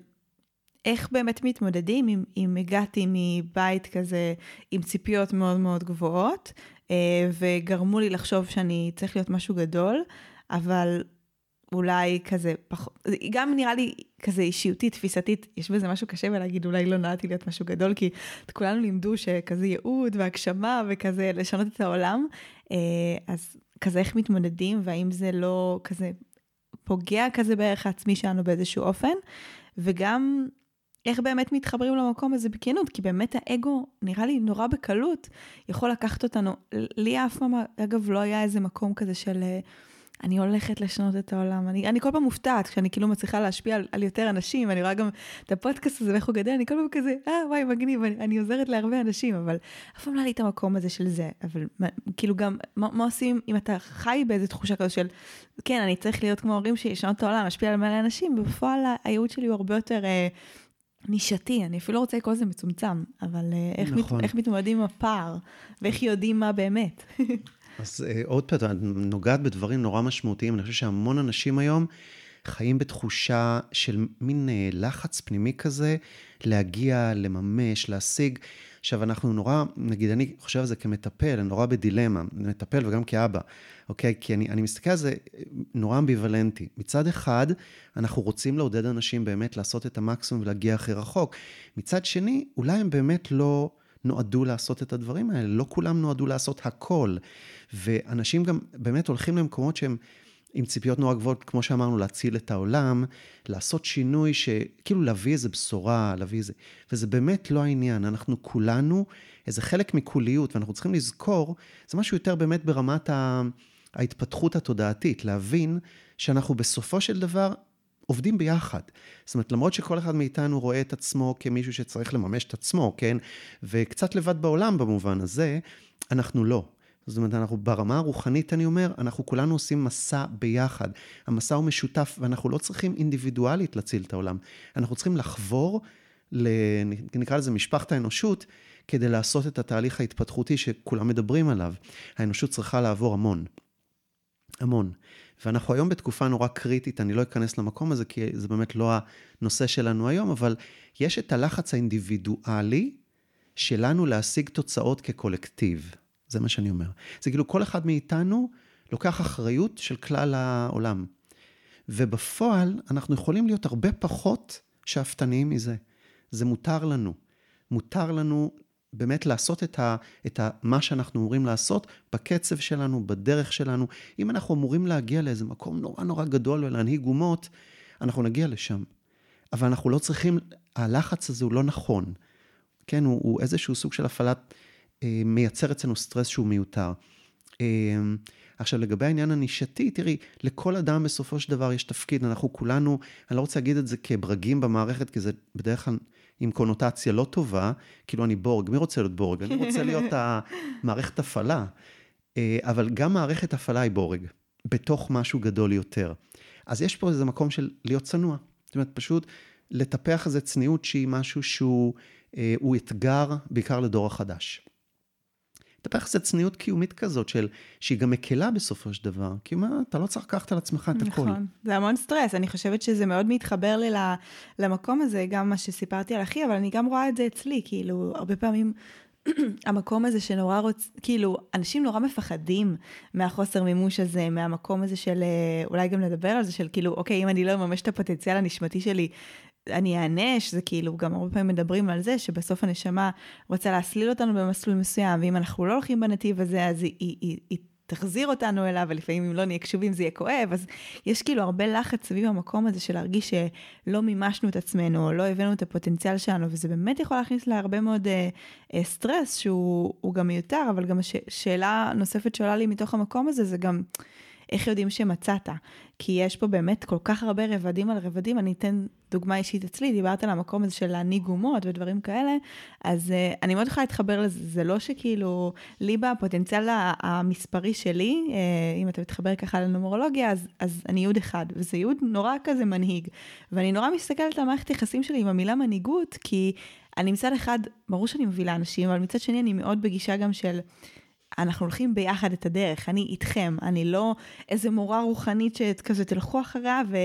איך באמת מתמודדים אם, אם הגעתי מבית כזה עם ציפיות מאוד מאוד גבוהות, וגרמו לי לחשוב שאני צריך להיות משהו גדול, אבל אולי כזה פחות, גם נראה לי כזה אישיותית, תפיסתית, יש בזה משהו קשה בלהגיד אולי לא נעדתי להיות משהו גדול, כי את כולנו לימדו שכזה ייעוד והגשמה וכזה לשנות את העולם, אה, אז כזה איך מתמודדים והאם זה לא כזה פוגע כזה בערך העצמי שלנו באיזשהו אופן, וגם איך באמת מתחברים למקום הזה בכנות, כי באמת האגו, נראה לי נורא בקלות, יכול לקחת אותנו. לי אף פעם, אגב, לא היה איזה מקום כזה של... אה, אני הולכת לשנות את העולם. אני, אני כל פעם מופתעת כשאני כאילו מצליחה להשפיע על, על יותר אנשים, אני רואה גם את הפודקאסט הזה ואיך הוא גדל, אני כל פעם כזה, אה, וואי, מגניב, אני, אני עוזרת להרבה אנשים, אבל אף פעם לא היה לי את המקום הזה של זה. אבל כאילו גם, מה, מה עושים אם אתה חי באיזה תחושה כזו של, כן, אני צריך להיות כמו הורים שישנות את העולם, להשפיע על מלא אנשים, ובפועל הייעוד שלי הוא הרבה יותר... אה, נישתי, אני אפילו לא רוצה לקרוא לזה מצומצם, אבל אה, איך, נכון. מת, איך מתמודדים עם הפער, ואיך יודעים מה באמת. אז uh, עוד פעם, את נוגעת בדברים נורא משמעותיים. אני חושב שהמון אנשים היום חיים בתחושה של מין uh, לחץ פנימי כזה, להגיע, לממש, להשיג. עכשיו, אנחנו נורא, נגיד, אני חושב על זה כמטפל, אני נורא בדילמה, מטפל וגם כאבא, אוקיי? כי אני, אני מסתכל על זה נורא אמביוולנטי. מצד אחד, אנחנו רוצים לעודד אנשים באמת לעשות את המקסימום ולהגיע הכי רחוק. מצד שני, אולי הם באמת לא... נועדו לעשות את הדברים האלה, לא כולם נועדו לעשות הכל. ואנשים גם באמת הולכים למקומות שהם עם ציפיות נורא גבוהות, כמו שאמרנו, להציל את העולם, לעשות שינוי שכאילו להביא איזה בשורה, להביא איזה... וזה באמת לא העניין, אנחנו כולנו איזה חלק מקוליות, ואנחנו צריכים לזכור, זה משהו יותר באמת ברמת. ההתפתחות התודעתית, להבין שאנחנו בסופו של דבר עובדים ביחד. זאת אומרת, למרות שכל אחד מאיתנו רואה את עצמו כמישהו שצריך לממש את עצמו, כן? וקצת לבד בעולם במובן הזה, אנחנו לא. זאת אומרת, אנחנו ברמה הרוחנית, אני אומר, אנחנו כולנו עושים מסע ביחד. המסע הוא משותף, ואנחנו לא צריכים אינדיבידואלית להציל את העולם. אנחנו צריכים לחבור. נקרא לזה משפחת האנושות, כדי לעשות את התהליך ההתפתחותי שכולם מדברים עליו. האנושות צריכה לעבור המון. המון. ואנחנו היום בתקופה נורא קריטית, אני לא אכנס למקום הזה, כי זה באמת לא הנושא שלנו היום, אבל יש את הלחץ האינדיבידואלי שלנו להשיג תוצאות כקולקטיב. זה מה שאני אומר. זה כאילו כל אחד מאיתנו לוקח אחריות של כלל העולם. ובפועל אנחנו יכולים להיות הרבה פחות שאפתניים מזה. זה מותר לנו. מותר לנו באמת לעשות את, ה, את ה, מה שאנחנו אמורים לעשות בקצב שלנו, בדרך שלנו. אם אנחנו אמורים להגיע לאיזה מקום נורא נורא גדול ולהנהיג אומות, אנחנו נגיע לשם. אבל אנחנו לא צריכים, הלחץ הזה הוא לא נכון. כן, הוא, הוא איזשהו סוג של הפעלת, מייצר אצלנו סטרס שהוא מיותר. אה, עכשיו, לגבי העניין הנישתי, תראי, לכל אדם בסופו של דבר יש תפקיד, אנחנו כולנו, אני לא רוצה להגיד את זה כברגים במערכת, כי זה בדרך כלל עם קונוטציה לא טובה, כאילו אני בורג, מי רוצה להיות בורג? אני רוצה להיות המערכת הפעלה. אה, אבל גם מערכת הפעלה היא בורג, בתוך משהו גדול יותר. אז יש פה איזה מקום של להיות צנוע. זאת אומרת, פשוט לטפח איזה צניעות שהיא משהו שהוא אה, אתגר, בעיקר לדור החדש. לטפח איזו צניעות קיומית כזאת, של, שהיא גם מקלה בסופו של דבר. כי מה, אתה לא צריך לקחת על עצמך את הכול. נכון, זה המון סטרס. אני חושבת שזה מאוד מתחבר לי למקום הזה, גם מה שסיפרתי על אחי, אבל אני גם רואה את זה אצלי, כאילו, הרבה פעמים... המקום הזה שנורא רוצ... כאילו, אנשים נורא מפחדים מהחוסר מימוש הזה, מהמקום הזה של, אה, אולי גם לדבר על זה, של כאילו, אוקיי, אם אני לא אממש את הפוטנציאל הנשמתי שלי, אני אענש, זה כאילו, גם הרבה פעמים מדברים על זה, שבסוף הנשמה רוצה להסליל אותנו במסלול מסוים, ואם אנחנו לא הולכים בנתיב הזה, אז היא, היא, היא, היא תחזיר אותנו אליו, ולפעמים אם לא נהיה קשובים זה יהיה כואב, אז יש כאילו הרבה לחץ סביב המקום הזה של להרגיש שלא מימשנו את עצמנו, או לא הבאנו את הפוטנציאל שלנו, וזה באמת יכול להכניס להרבה מאוד אה, אה, סטרס שהוא גם מיותר, אבל גם שאלה נוספת שעולה לי מתוך המקום הזה, זה גם... איך יודעים שמצאת? כי יש פה באמת כל כך הרבה רבדים על רבדים, אני אתן דוגמה אישית אצלי, דיברת על המקום הזה של להנהיג אומות ודברים כאלה, אז uh, אני מאוד יכולה להתחבר לזה, זה לא שכאילו, לי בפוטנציאל המספרי שלי, uh, אם אתה מתחבר ככה לנומרולוגיה, אז, אז אני יוד אחד, וזה יוד נורא כזה מנהיג. ואני נורא מסתכלת על מערכת יחסים שלי עם המילה מנהיגות, כי אני מצד אחד, ברור שאני מובילה אנשים, אבל מצד שני אני מאוד בגישה גם של... אנחנו הולכים ביחד את הדרך, אני איתכם, אני לא איזה מורה רוחנית שכזה תלכו אחריה ו,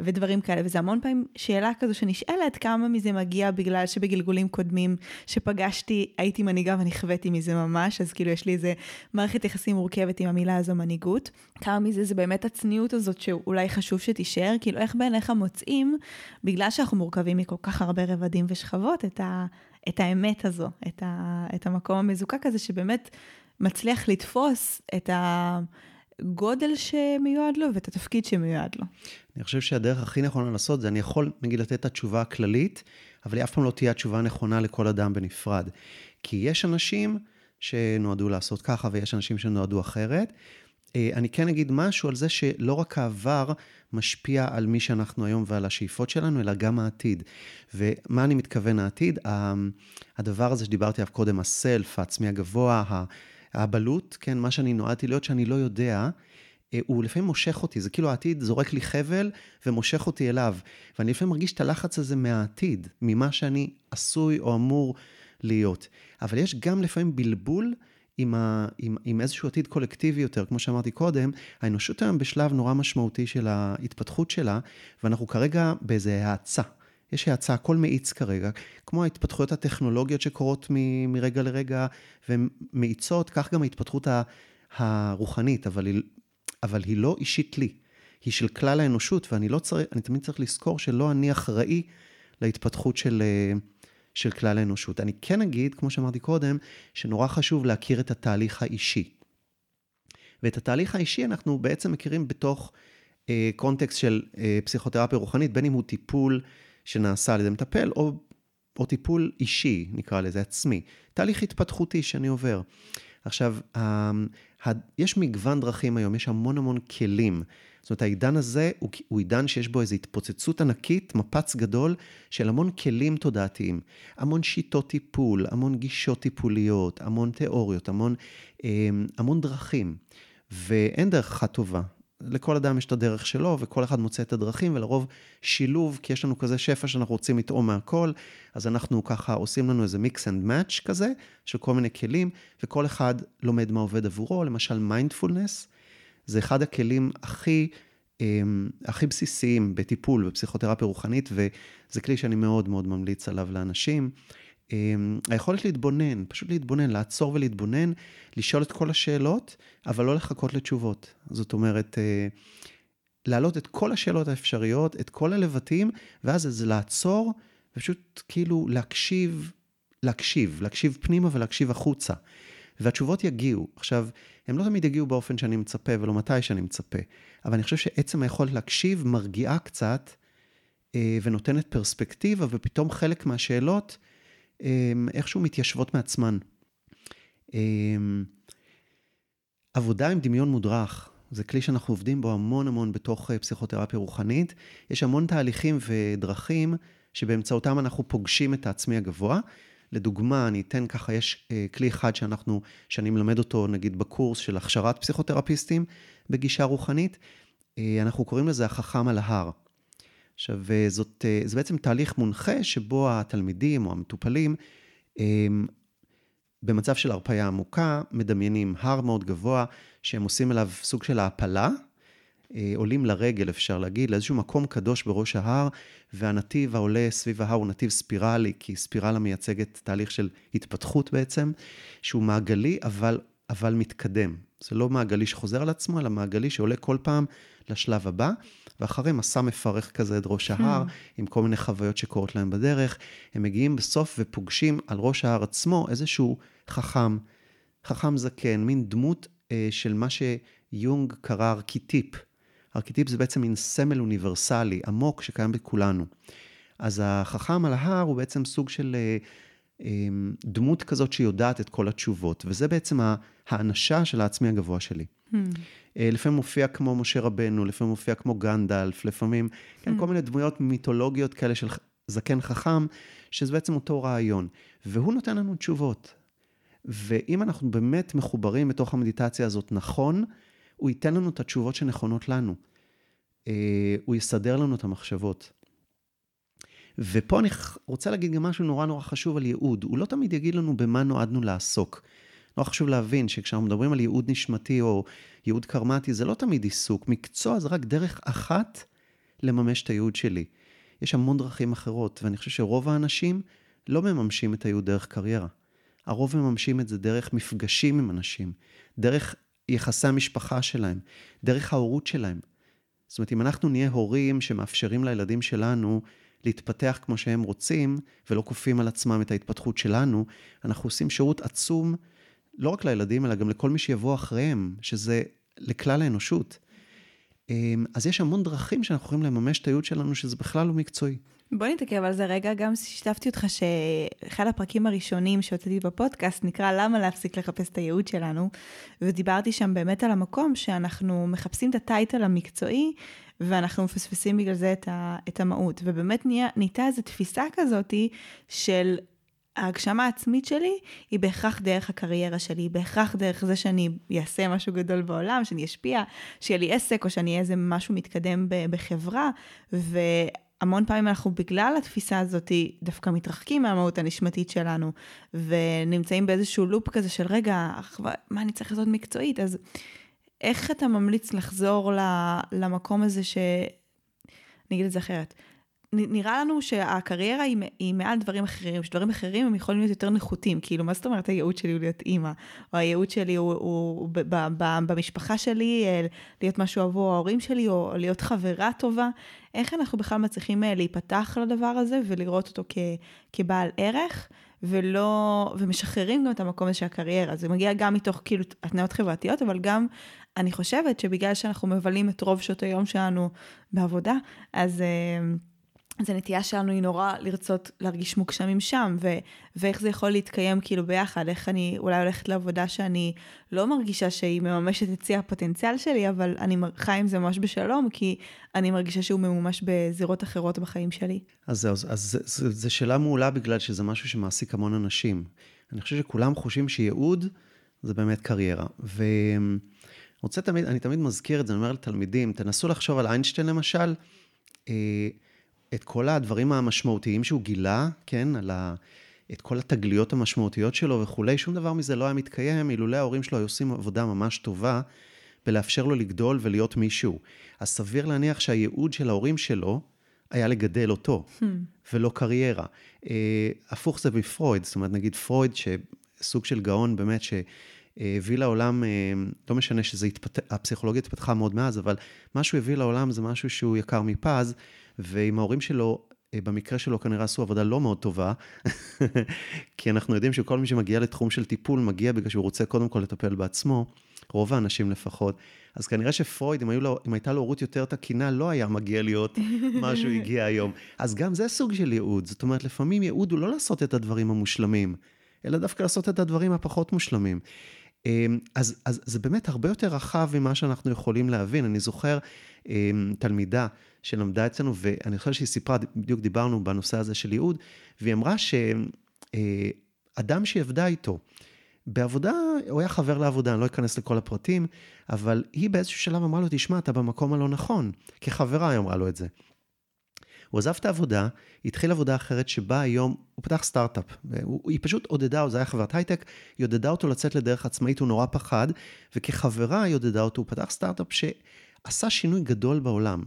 ודברים כאלה, וזה המון פעמים שאלה כזו שנשאלת, כמה מזה מגיע בגלל שבגלגולים קודמים שפגשתי, הייתי מנהיגה ונכוויתי מזה ממש, אז כאילו יש לי איזה מערכת יחסים מורכבת עם המילה הזו מנהיגות. כמה מזה זה באמת הצניעות הזאת שאולי חשוב שתישאר, כאילו איך בעיניך מוצאים, בגלל שאנחנו מורכבים מכל כך הרבה רבדים ושכבות, את, ה, את האמת הזו, את, ה, את המקום המזוקק הזה שבאמת מצליח לתפוס את הגודל שמיועד לו ואת התפקיד שמיועד לו. אני חושב שהדרך הכי נכונה לעשות זה, אני יכול, נגיד, לתת את התשובה הכללית, אבל היא אף פעם לא תהיה התשובה הנכונה לכל אדם בנפרד. כי יש אנשים שנועדו לעשות ככה ויש אנשים שנועדו אחרת. אה, אני כן אגיד משהו על זה שלא רק העבר משפיע על מי שאנחנו היום ועל השאיפות שלנו, אלא גם העתיד. ומה אני מתכוון העתיד? הדבר הזה שדיברתי עליו קודם, הסלף, העצמי הגבוה, הבלוט, כן, מה שאני נועדתי להיות שאני לא יודע, אה, הוא לפעמים מושך אותי, זה כאילו העתיד זורק לי חבל ומושך אותי אליו. ואני לפעמים מרגיש את הלחץ הזה מהעתיד, ממה שאני עשוי או אמור להיות. אבל יש גם לפעמים בלבול עם, ה, עם, עם איזשהו עתיד קולקטיבי יותר, כמו שאמרתי קודם, האנושות היום בשלב נורא משמעותי של ההתפתחות שלה, ואנחנו כרגע באיזה האצה. יש האצה, הכל מאיץ כרגע, כמו ההתפתחויות הטכנולוגיות שקורות מ, מרגע לרגע, והן מאיצות, כך גם ההתפתחות הרוחנית, אבל היא, אבל היא לא אישית לי, היא של כלל האנושות, ואני לא צריך, אני תמיד צריך לזכור שלא אני אחראי להתפתחות של, של כלל האנושות. אני כן אגיד, כמו שאמרתי קודם, שנורא חשוב להכיר את התהליך האישי. ואת התהליך האישי אנחנו בעצם מכירים בתוך אה, קונטקסט של אה, פסיכותרפיה רוחנית, בין אם הוא טיפול שנעשה על ידי מטפל, או, או טיפול אישי, נקרא לזה, עצמי. תהליך התפתחותי שאני עובר. עכשיו, ה, יש מגוון דרכים היום, יש המון המון כלים. זאת אומרת, העידן הזה הוא, הוא עידן שיש בו איזו התפוצצות ענקית, מפץ גדול של המון כלים תודעתיים. המון שיטות טיפול, המון גישות טיפוליות, המון תיאוריות, המון, אמ, המון דרכים. ואין דרך אחת טובה. לכל אדם יש את הדרך שלו, וכל אחד מוצא את הדרכים, ולרוב שילוב, כי יש לנו כזה שפע שאנחנו רוצים לטעום מהכל, אז אנחנו ככה עושים לנו איזה mix and match כזה, של כל מיני כלים, וכל אחד לומד מה עובד עבורו, למשל מיינדפולנס, זה אחד הכלים הכי, אמ, הכי בסיסיים בטיפול בפסיכותרפיה רוחנית, וזה כלי שאני מאוד מאוד ממליץ עליו לאנשים. אמ, היכולת להתבונן, פשוט להתבונן, לעצור ולהתבונן, לשאול את כל השאלות, אבל לא לחכות לתשובות. זאת אומרת, אה, להעלות את כל השאלות האפשריות, את כל הלבטים, ואז זה לעצור, ופשוט כאילו להקשיב, להקשיב, להקשיב פנימה ולהקשיב החוצה. והתשובות יגיעו. עכשיו, הן לא תמיד יגיעו באופן שאני מצפה ולא מתי שאני מצפה, אבל אני חושב שעצם היכולת להקשיב מרגיעה קצת אה, ונותנת פרספקטיבה, ופתאום חלק מהשאלות איכשהו מתיישבות מעצמן. אה, עבודה עם דמיון מודרך, זה כלי שאנחנו עובדים בו המון המון בתוך אה, פסיכותרפיה רוחנית. יש המון תהליכים ודרכים שבאמצעותם אנחנו פוגשים את העצמי הגבוה. לדוגמה, אני אתן ככה, יש אה, כלי אחד שאנחנו, שאני מלמד אותו נגיד בקורס של הכשרת פסיכותרפיסטים בגישה רוחנית, אה, אנחנו קוראים לזה החכם על ההר. עכשיו, זאת, אה, זה בעצם תהליך מונחה שבו התלמידים או המטופלים, במצב של הרפאיה עמוקה, מדמיינים הר מאוד גבוה, שהם עושים אליו סוג של העפלה, אה, עולים לרגל, אפשר להגיד, לאיזשהו מקום קדוש בראש ההר, והנתיב העולה סביב ההר הוא נתיב ספירלי, כי ספירלה מייצגת תהליך של התפתחות בעצם, שהוא מעגלי, אבל, אבל מתקדם. זה לא מעגלי שחוזר על עצמו, אלא מעגלי שעולה כל פעם לשלב הבא, ואחרי מסע מפרך כזה את ראש ההר, hmm. עם כל מיני חוויות שקורות להם בדרך, הם מגיעים בסוף ופוגשים על ראש ההר עצמו איזשהו חכם, חכם זקן, מין דמות אה, של מה שיונג קרא ארכיטיפ. ארכיטיפ זה בעצם מין סמל אוניברסלי, עמוק, שקיים בכולנו. אז החכם על ההר הוא בעצם סוג של אה, אה, דמות כזאת שיודעת את כל התשובות, וזה בעצם האנשה של העצמי הגבוה שלי. Hmm. אה, לפעמים מופיע כמו משה רבנו, לפעמים מופיע כמו גנדלף, לפעמים, כן. כן, כל מיני דמויות מיתולוגיות כאלה של זקן חכם, שזה בעצם אותו רעיון. והוא נותן לנו תשובות. ואם אנחנו באמת מחוברים בתוך המדיטציה הזאת נכון, הוא ייתן לנו את התשובות שנכונות לנו. אה, הוא יסדר לנו את המחשבות. ופה אני רוצה להגיד גם משהו נורא נורא חשוב על ייעוד. הוא לא תמיד יגיד לנו במה נועדנו לעסוק. נורא חשוב להבין שכשאנחנו מדברים על ייעוד נשמתי או ייעוד קרמטי, זה לא תמיד עיסוק. מקצוע זה רק דרך אחת לממש את הייעוד שלי. יש המון דרכים אחרות, ואני חושב שרוב האנשים לא מממשים את הייעוד דרך קריירה. הרוב מממשים את זה דרך מפגשים עם אנשים, דרך יחסי המשפחה שלהם, דרך ההורות שלהם. זאת אומרת, אם אנחנו נהיה הורים שמאפשרים לילדים שלנו להתפתח כמו שהם רוצים, ולא כופים על עצמם את ההתפתחות שלנו, אנחנו עושים שירות עצום, לא רק לילדים, אלא גם לכל מי שיבוא אחריהם, שזה לכלל האנושות. אמ, אז יש המון דרכים שאנחנו יכולים לממש את הייעוד שלנו, שזה בכלל לא מקצועי. בוא נתעכב על זה רגע, גם שיתפתי אותך שאחד הפרקים הראשונים שהוצאתי בפודקאסט נקרא למה להפסיק לחפש את הייעוד שלנו, ודיברתי שם באמת על המקום שאנחנו מחפשים את הטייטל המקצועי, ואנחנו מפספסים בגלל זה את, ה, את המהות. ובאמת נהייתה איזו תפיסה כזאתי של ההגשמה העצמית שלי היא בהכרח דרך הקריירה שלי, היא בהכרח דרך זה שאני אעשה משהו גדול בעולם, שאני אשפיע, שיהיה לי עסק או שאני אהיה איזה משהו מתקדם בחברה, והמון פעמים אנחנו בגלל התפיסה הזאת דווקא מתרחקים מהמהות הנשמתית שלנו, ונמצאים באיזשהו לופ כזה של רגע, מה אני צריך לעשות מקצועית? אז איך אתה ממליץ לחזור למקום הזה ש... אני אגיד את זה אחרת. נראה לנו שהקריירה היא, היא מעל דברים אחרים, שדברים אחרים הם יכולים להיות יותר נחותים. כאילו, מה זאת אומרת הייעוד שלי הוא להיות אימא? או הייעוד שלי הוא, הוא, הוא ב, ב, ב, במשפחה שלי, אה, להיות משהו עבור ההורים שלי, או להיות חברה טובה. איך אנחנו בכלל מצליחים אה, להיפתח לדבר הזה ולראות אותו כ, כבעל ערך, ולא, ומשחררים גם את המקום הזה של הקריירה. זה מגיע גם מתוך כאילו התנאות חברתיות, אבל גם, אני חושבת שבגלל שאנחנו מבלים את רוב שעות היום שלנו בעבודה, אז... אה, אז הנטייה שלנו היא נורא לרצות להרגיש מוגשמים שם, ו- ואיך זה יכול להתקיים כאילו ביחד, איך אני אולי הולכת לעבודה שאני לא מרגישה שהיא מממשת את צי הפוטנציאל שלי, אבל אני חי עם זה ממש בשלום, כי אני מרגישה שהוא ממומש בזירות אחרות בחיים שלי. אז זהו, אז זו שאלה מעולה בגלל שזה משהו שמעסיק המון אנשים. אני חושב שכולם חושבים שייעוד זה באמת קריירה. ו... רוצה תמיד, אני תמיד מזכיר את זה, אני אומר לתלמידים, תנסו לחשוב על איינשטיין למשל, אה, את כל הדברים המשמעותיים שהוא גילה, כן, על ה... את כל התגליות המשמעותיות שלו וכולי, שום דבר מזה לא היה מתקיים אילולא ההורים שלו היו עושים עבודה ממש טובה בלאפשר לו לגדול ולהיות מישהו. אז סביר להניח שהייעוד של ההורים שלו היה לגדל אותו, hmm. ולא קריירה. Uh, הפוך זה בפרויד, זאת אומרת, נגיד פרויד, שסוג של גאון באמת, שהביא לעולם, uh, לא משנה שהפסיכולוגיה התפתחה מאוד מאז, אבל מה שהוא הביא לעולם זה משהו שהוא יקר מפז. ועם ההורים שלו, אה, במקרה שלו כנראה עשו עבודה לא מאוד טובה, כי אנחנו יודעים שכל מי שמגיע לתחום של טיפול, מגיע בגלל שהוא רוצה קודם כל לטפל בעצמו, רוב האנשים לפחות. אז כנראה שפרויד, אם, לו, אם הייתה לו הורות יותר תקינה, לא היה מגיע להיות מה שהוא הגיע היום. אז גם זה סוג של ייעוד. זאת אומרת, לפעמים ייעוד הוא לא לעשות את הדברים המושלמים, אלא דווקא לעשות את הדברים הפחות מושלמים. אמ, אז, אז זה באמת הרבה יותר רחב ממה שאנחנו יכולים להבין. אני זוכר אמ, תלמידה שלמדה אצלנו, ואני חושב שהיא סיפרה, בדיוק דיברנו בנושא הזה של ייעוד, והיא אמרה שאדם שהיא עבדה איתו, בעבודה, הוא היה חבר לעבודה, אני לא אכנס לכל הפרטים, אבל היא באיזשהו שלב אמרה לו, תשמע, אתה במקום הלא נכון. כחברה היא אמרה לו את זה. הוא עזב את העבודה, התחיל עבודה אחרת שבה היום, הוא פתח סטארט-אפ. היא פשוט עודדה, זו הייתה חברת הייטק, היא עודדה אותו לצאת לדרך עצמאית, הוא נורא פחד, וכחברה היא עודדה אותו, הוא פתח סטארט-אפ שעשה שינוי גדול בעולם.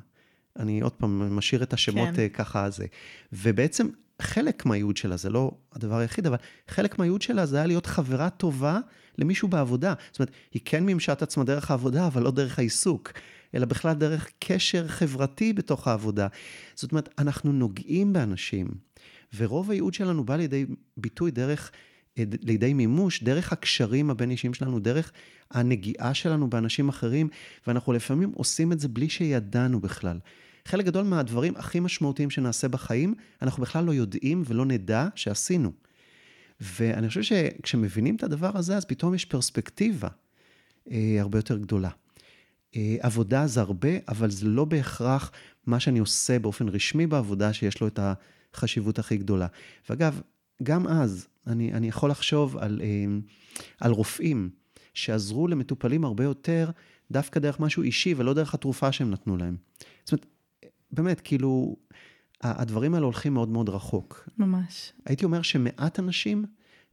אני עוד פעם משאיר את השמות כן. אה, ככה זה. ובעצם חלק מהייעוד שלה, זה לא הדבר היחיד, אבל חלק מהייעוד שלה זה היה להיות חברה טובה למישהו בעבודה. זאת אומרת, היא כן מימשה את עצמה דרך העבודה, אבל לא דרך העיסוק. אלא בכלל דרך קשר חברתי בתוך העבודה. זאת אומרת, אנחנו נוגעים באנשים, ורוב הייעוד שלנו בא לידי ביטוי דרך, לידי מימוש, דרך הקשרים הבין-אישיים שלנו, דרך הנגיעה שלנו באנשים אחרים, ואנחנו לפעמים עושים את זה בלי שידענו בכלל. חלק גדול מהדברים הכי משמעותיים שנעשה בחיים, אנחנו בכלל לא יודעים ולא נדע שעשינו. ואני חושב שכשמבינים את הדבר הזה, אז פתאום יש פרספקטיבה אה, הרבה יותר גדולה. אה, עבודה זה הרבה, אבל זה לא בהכרח מה שאני עושה באופן רשמי בעבודה שיש לו את החשיבות הכי גדולה. ואגב, גם אז, אני, אני יכול לחשוב על, אה, על רופאים שעזרו למטופלים הרבה יותר דווקא דרך משהו אישי ולא דרך התרופה שהם נתנו להם. זאת אומרת, באמת, כאילו, הדברים האלה הולכים מאוד מאוד רחוק. ממש. הייתי אומר שמעט אנשים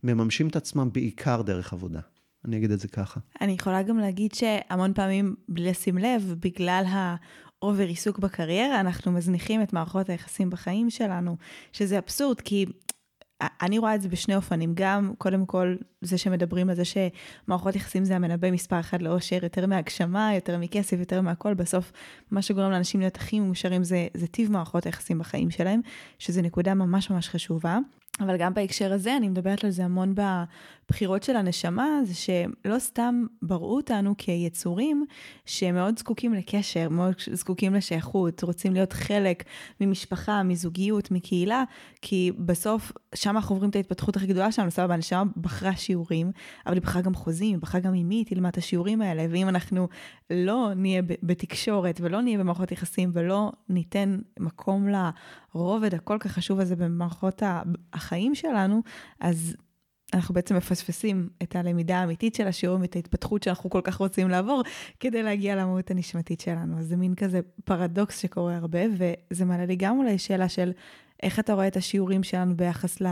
מממשים את עצמם בעיקר דרך עבודה. אני אגיד את זה ככה. אני יכולה גם להגיד שהמון פעמים, בלי לשים לב, בגלל ה over עיסוק בקריירה, אנחנו מזניחים את מערכות היחסים בחיים שלנו, שזה אבסורד, כי אני רואה את זה בשני אופנים, גם קודם כל זה שמדברים על זה שמערכות יחסים זה המנבא מספר אחד לאושר, יותר מהגשמה, יותר מכסף, יותר מהכל, בסוף מה שגורם לאנשים להיות הכי מאושרים זה, זה טיב מערכות היחסים בחיים שלהם, שזה נקודה ממש ממש חשובה. אבל גם בהקשר הזה, אני מדברת על זה המון בבחירות של הנשמה, זה שלא סתם בראו אותנו כיצורים שמאוד זקוקים לקשר, מאוד זקוקים לשייכות, רוצים להיות חלק ממשפחה, מזוגיות, מקהילה, כי בסוף שם אנחנו עוברים את ההתפתחות הכי גדולה שלנו, סבבה, הנשמה בחרה שיעורים, אבל היא בחרה גם חוזים, היא בחרה גם עם מי היא תלמד את השיעורים האלה, ואם אנחנו לא נהיה בתקשורת ולא נהיה במערכות יחסים ולא ניתן מקום לרובד הכל כך חשוב הזה במערכות החיים שלנו, אז אנחנו בעצם מפספסים את הלמידה האמיתית של השיעורים ואת ההתפתחות שאנחנו כל כך רוצים לעבור כדי להגיע למהות הנשמתית שלנו. אז זה מין כזה פרדוקס שקורה הרבה, וזה מעלה לי גם אולי שאלה של איך אתה רואה את השיעורים שלנו ביחס ל...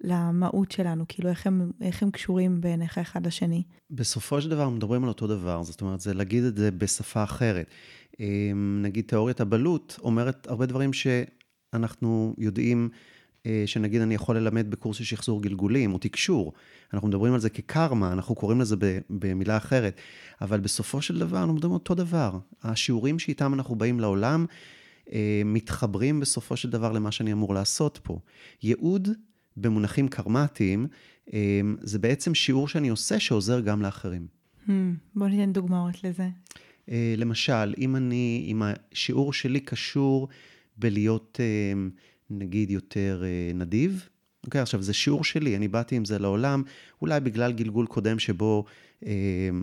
למהות שלנו, כאילו איך הם, איך הם קשורים בעיניך אחד לשני. בסופו של דבר מדברים על אותו דבר, זאת אומרת, זה להגיד את זה בשפה אחרת. אמ, נגיד תיאוריית הבלוט אומרת הרבה דברים שאנחנו יודעים, אה, שנגיד אני יכול ללמד בקורס של שחזור גלגולים או תקשור. אנחנו מדברים על זה כקרמה, אנחנו קוראים לזה במילה אחרת, אבל בסופו של דבר אנחנו מדברים על אותו דבר. השיעורים שאיתם אנחנו באים לעולם, מתחברים בסופו של דבר למה שאני אמור לעשות פה. ייעוד במונחים קרמטיים, אמ, זה בעצם שיעור שאני עושה שעוזר גם לאחרים. Hmm, בוא ניתן דוגמאות לזה. אה, למשל, אם אני, אם השיעור שלי קשור בלהיות, נגיד, יותר אה, נדיב, אוקיי, עכשיו זה שיעור שלי, אני באתי עם זה לעולם, אולי בגלל גלגול קודם שבו אה,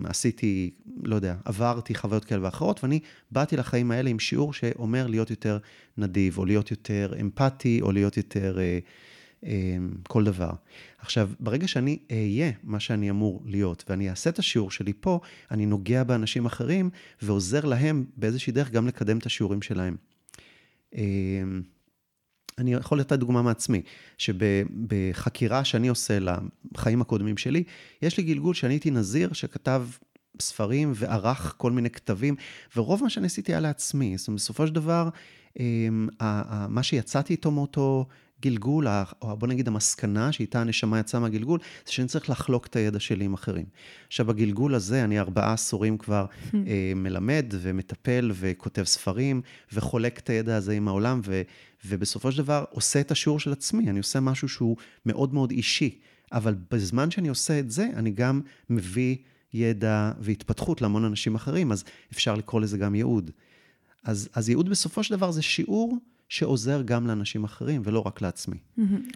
עשיתי, לא יודע, עברתי חוויות כאלה ואחרות, ואני באתי לחיים האלה עם שיעור שאומר להיות יותר נדיב, או להיות יותר אמפתי, או להיות יותר אה, אמ, כל דבר. עכשיו, ברגע שאני אהיה מה שאני אמור להיות, ואני אעשה את השיעור שלי פה, אני נוגע באנשים אחרים ועוזר להם באיזושהי דרך גם לקדם את השיעורים שלהם. אמ, אני יכול לתת דוגמה מעצמי, שבחקירה שאני עושה לחיים הקודמים שלי, יש לי גלגול שאני הייתי נזיר שכתב ספרים וערך כל מיני כתבים, ורוב מה שאני עשיתי היה לעצמי. זאת אומרת, בסופו של דבר, אמ, מה שיצאתי איתו מאותו גלגול, או בוא נגיד המסקנה שאיתה הנשמה יצאה מהגלגול, זה שאני צריך לחלוק את הידע שלי עם אחרים. עכשיו, בגלגול הזה, אני ארבעה עשורים כבר אה, מלמד ומטפל וכותב ספרים, וחולק את הידע הזה עם העולם, ו, ובסופו של דבר עושה את השיעור של עצמי, אני עושה משהו שהוא מאוד מאוד אישי. אבל בזמן שאני עושה את זה, אני גם מביא ידע והתפתחות להמון אנשים אחרים, אז אפשר לקרוא לזה גם ייעוד. אז, אז ייעוד בסופו של דבר זה שיעור שעוזר גם לאנשים אחרים ולא רק לעצמי.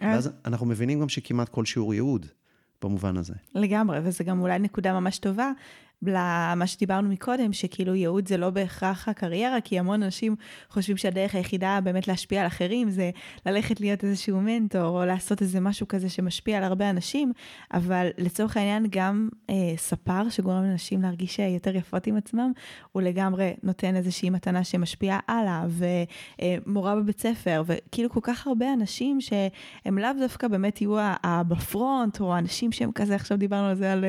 ואז אנחנו מבינים גם שכמעט כל שיעור ייעוד במובן הזה. לגמרי, וזה גם אולי נקודה ממש טובה, למה שדיברנו מקודם, שכאילו ייעוד זה לא בהכרח הקריירה, כי המון אנשים חושבים שהדרך היחידה באמת להשפיע על אחרים זה ללכת להיות איזשהו מנטור, או לעשות איזה משהו כזה שמשפיע על הרבה אנשים, אבל לצורך העניין גם אה, ספר שגורם לאנשים להרגיש יותר יפות עם עצמם, הוא לגמרי נותן איזושהי מתנה שמשפיעה הלאה, ומורה אה, בבית ספר, וכאילו כל כך הרבה אנשים שהם לאו דווקא באמת יהיו בפרונט, או האנשים שהם כזה, עכשיו דיברנו על זה, על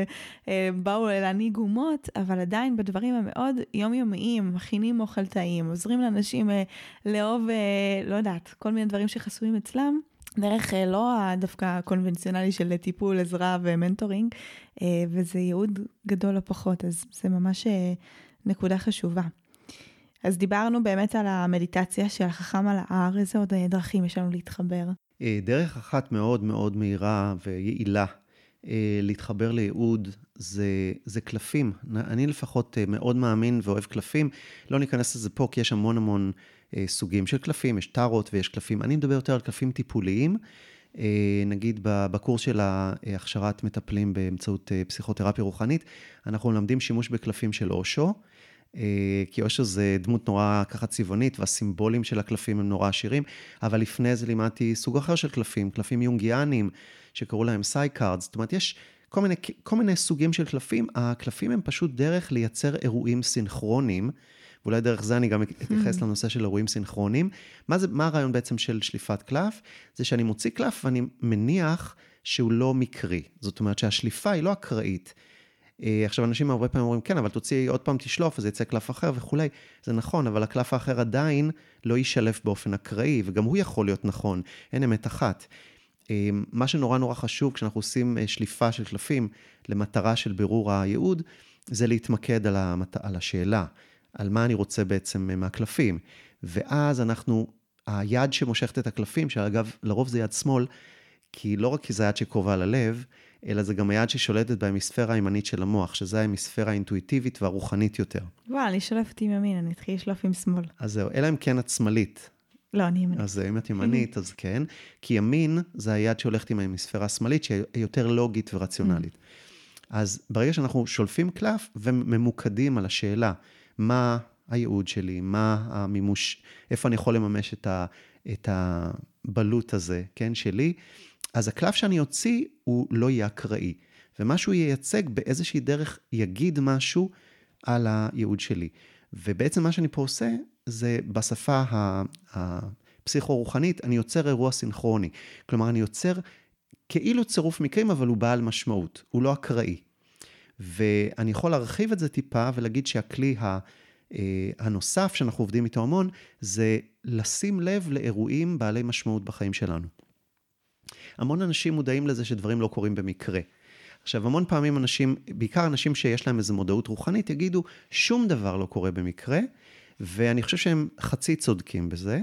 אה, באו להנהיג אומות. מקומות, אבל עדיין בדברים המאוד יומיומיים, מכינים אוכל טעים, עוזרים לאנשים אה, לאהוב, אה, לא יודעת, כל מיני דברים שחסויים אצלם. דרך אה, לא דווקא הקונבנציונלי של טיפול, עזרה ומנטורינג, אה, וזה ייעוד גדול לא פחות, אז זה ממש אה, נקודה חשובה. אז דיברנו באמת על המדיטציה של החכם על ההר, איזה עוד דרכים יש לנו להתחבר? דרך אחת מאוד מאוד מהירה ויעילה להתחבר לייעוד זה, זה קלפים. אני לפחות אה, מאוד מאמין ואוהב קלפים. לא ניכנס לזה פה, כי יש המון המון אה, סוגים של קלפים, יש טארות ויש קלפים. אני מדבר יותר על קלפים טיפוליים. נגיד בקורס של הכשרת מטפלים באמצעות פסיכותרפיה רוחנית, אנחנו מלמדים שימוש בקלפים של אושו. כי אושו זה דמות נורא ככה צבעונית, והסימבולים של הקלפים הם נורא עשירים, אבל לפני זה לימדתי סוג אחר של קלפים, קלפים יונגיאניים, שקראו להם Psycard, זאת אומרת, יש כל מיני, כל מיני סוגים של קלפים, הקלפים הם פשוט דרך לייצר אירועים סינכרונים, ואולי דרך זה אני גם אתייחס mm. לנושא של אירועים סינכרונים. מה, זה, מה הרעיון בעצם של שליפת קלף? זה שאני מוציא קלף ואני מניח שהוא לא מקרי. זאת אומרת שהשליפה היא לא אקראית. אה, עכשיו, אנשים הרבה פעמים אומרים, כן, אבל תוציא עוד פעם תשלוף, אז יצא קלף אחר וכולי. זה נכון, אבל הקלף האחר עדיין לא יישלף באופן אקראי, וגם הוא יכול להיות נכון, אין אמת אחת. אה, מה שנורא נורא חשוב כשאנחנו עושים אה, שליפה של קלפים למטרה של בירור הייעוד, זה להתמקד על, המת... על השאלה, על מה אני רוצה בעצם מהקלפים. ואז אנחנו, היד שמושכת את הקלפים, שאגב, לרוב זה יד שמאל, כי לא רק כי זה היד שקרובה ללב, אלא זה גם היד ששולטת בהמיספירה הימנית של המוח, שזה ההמיספירה האינטואיטיבית והרוחנית יותר. וואו, אני שולפת עם ימין, אני אתחיל לשלוף עם שמאל. אז זהו, אלא אם כן את שמאלית. לא, אני ימנית. אז אם את ימנית, אז כן. כי ימין זה היד שהולכת עם ההמיספירה השמאלית, שהיא יותר לוגית ורציונלית. אז ברגע שאנחנו שולפים קלף וממוקדים על השאלה, מה הייעוד שלי, מה המימוש, איפה אני יכול לממש את, ה, את הבלוט הזה, כן, שלי, אז הקלף שאני אוציא הוא לא יהיה אקראי. ומה שהוא ייצג באיזושהי דרך יגיד משהו על הייעוד שלי. ובעצם מה שאני פה עושה, זה בשפה הפסיכו-רוחנית, אני יוצר אירוע סינכרוני. כלומר, אני יוצר כאילו צירוף מקרים, אבל הוא בעל משמעות, הוא לא אקראי. ואני יכול להרחיב את זה טיפה ולהגיד שהכלי. אה, הנוסף שאנחנו עובדים איתו המון, זה לשים לב לאירועים בעלי משמעות בחיים שלנו. המון אנשים מודעים לזה שדברים לא קורים במקרה. עכשיו, המון פעמים אנשים, בעיקר אנשים שיש להם איזו מודעות רוחנית, יגידו, שום דבר לא קורה במקרה, ואני חושב שהם חצי צודקים בזה.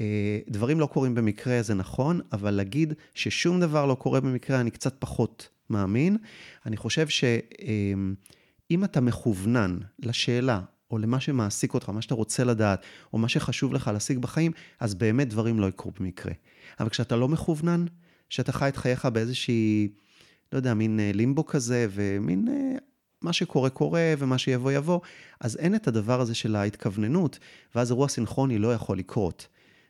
אה, דברים לא קורים במקרה, זה נכון, אבל להגיד ששום דבר לא קורה במקרה, אני קצת פחות מאמין. אני חושב שאם אתה מכוונן לשאלה, או למה שמעסיק אותך, מה שאתה רוצה לדעת, או מה שחשוב לך להשיג בחיים, אז באמת דברים לא יקרו במקרה. אבל כשאתה לא מכוונן, שאתה חי את חייך באיזושהי, לא יודע, מין אה, לימבו כזה, ומין אה, מה שקורה קורה, ומה שיבוא יבוא, אז אין את הדבר הזה של ההתכווננות, ואז אירוע סינכרוני לא יכול לקרות.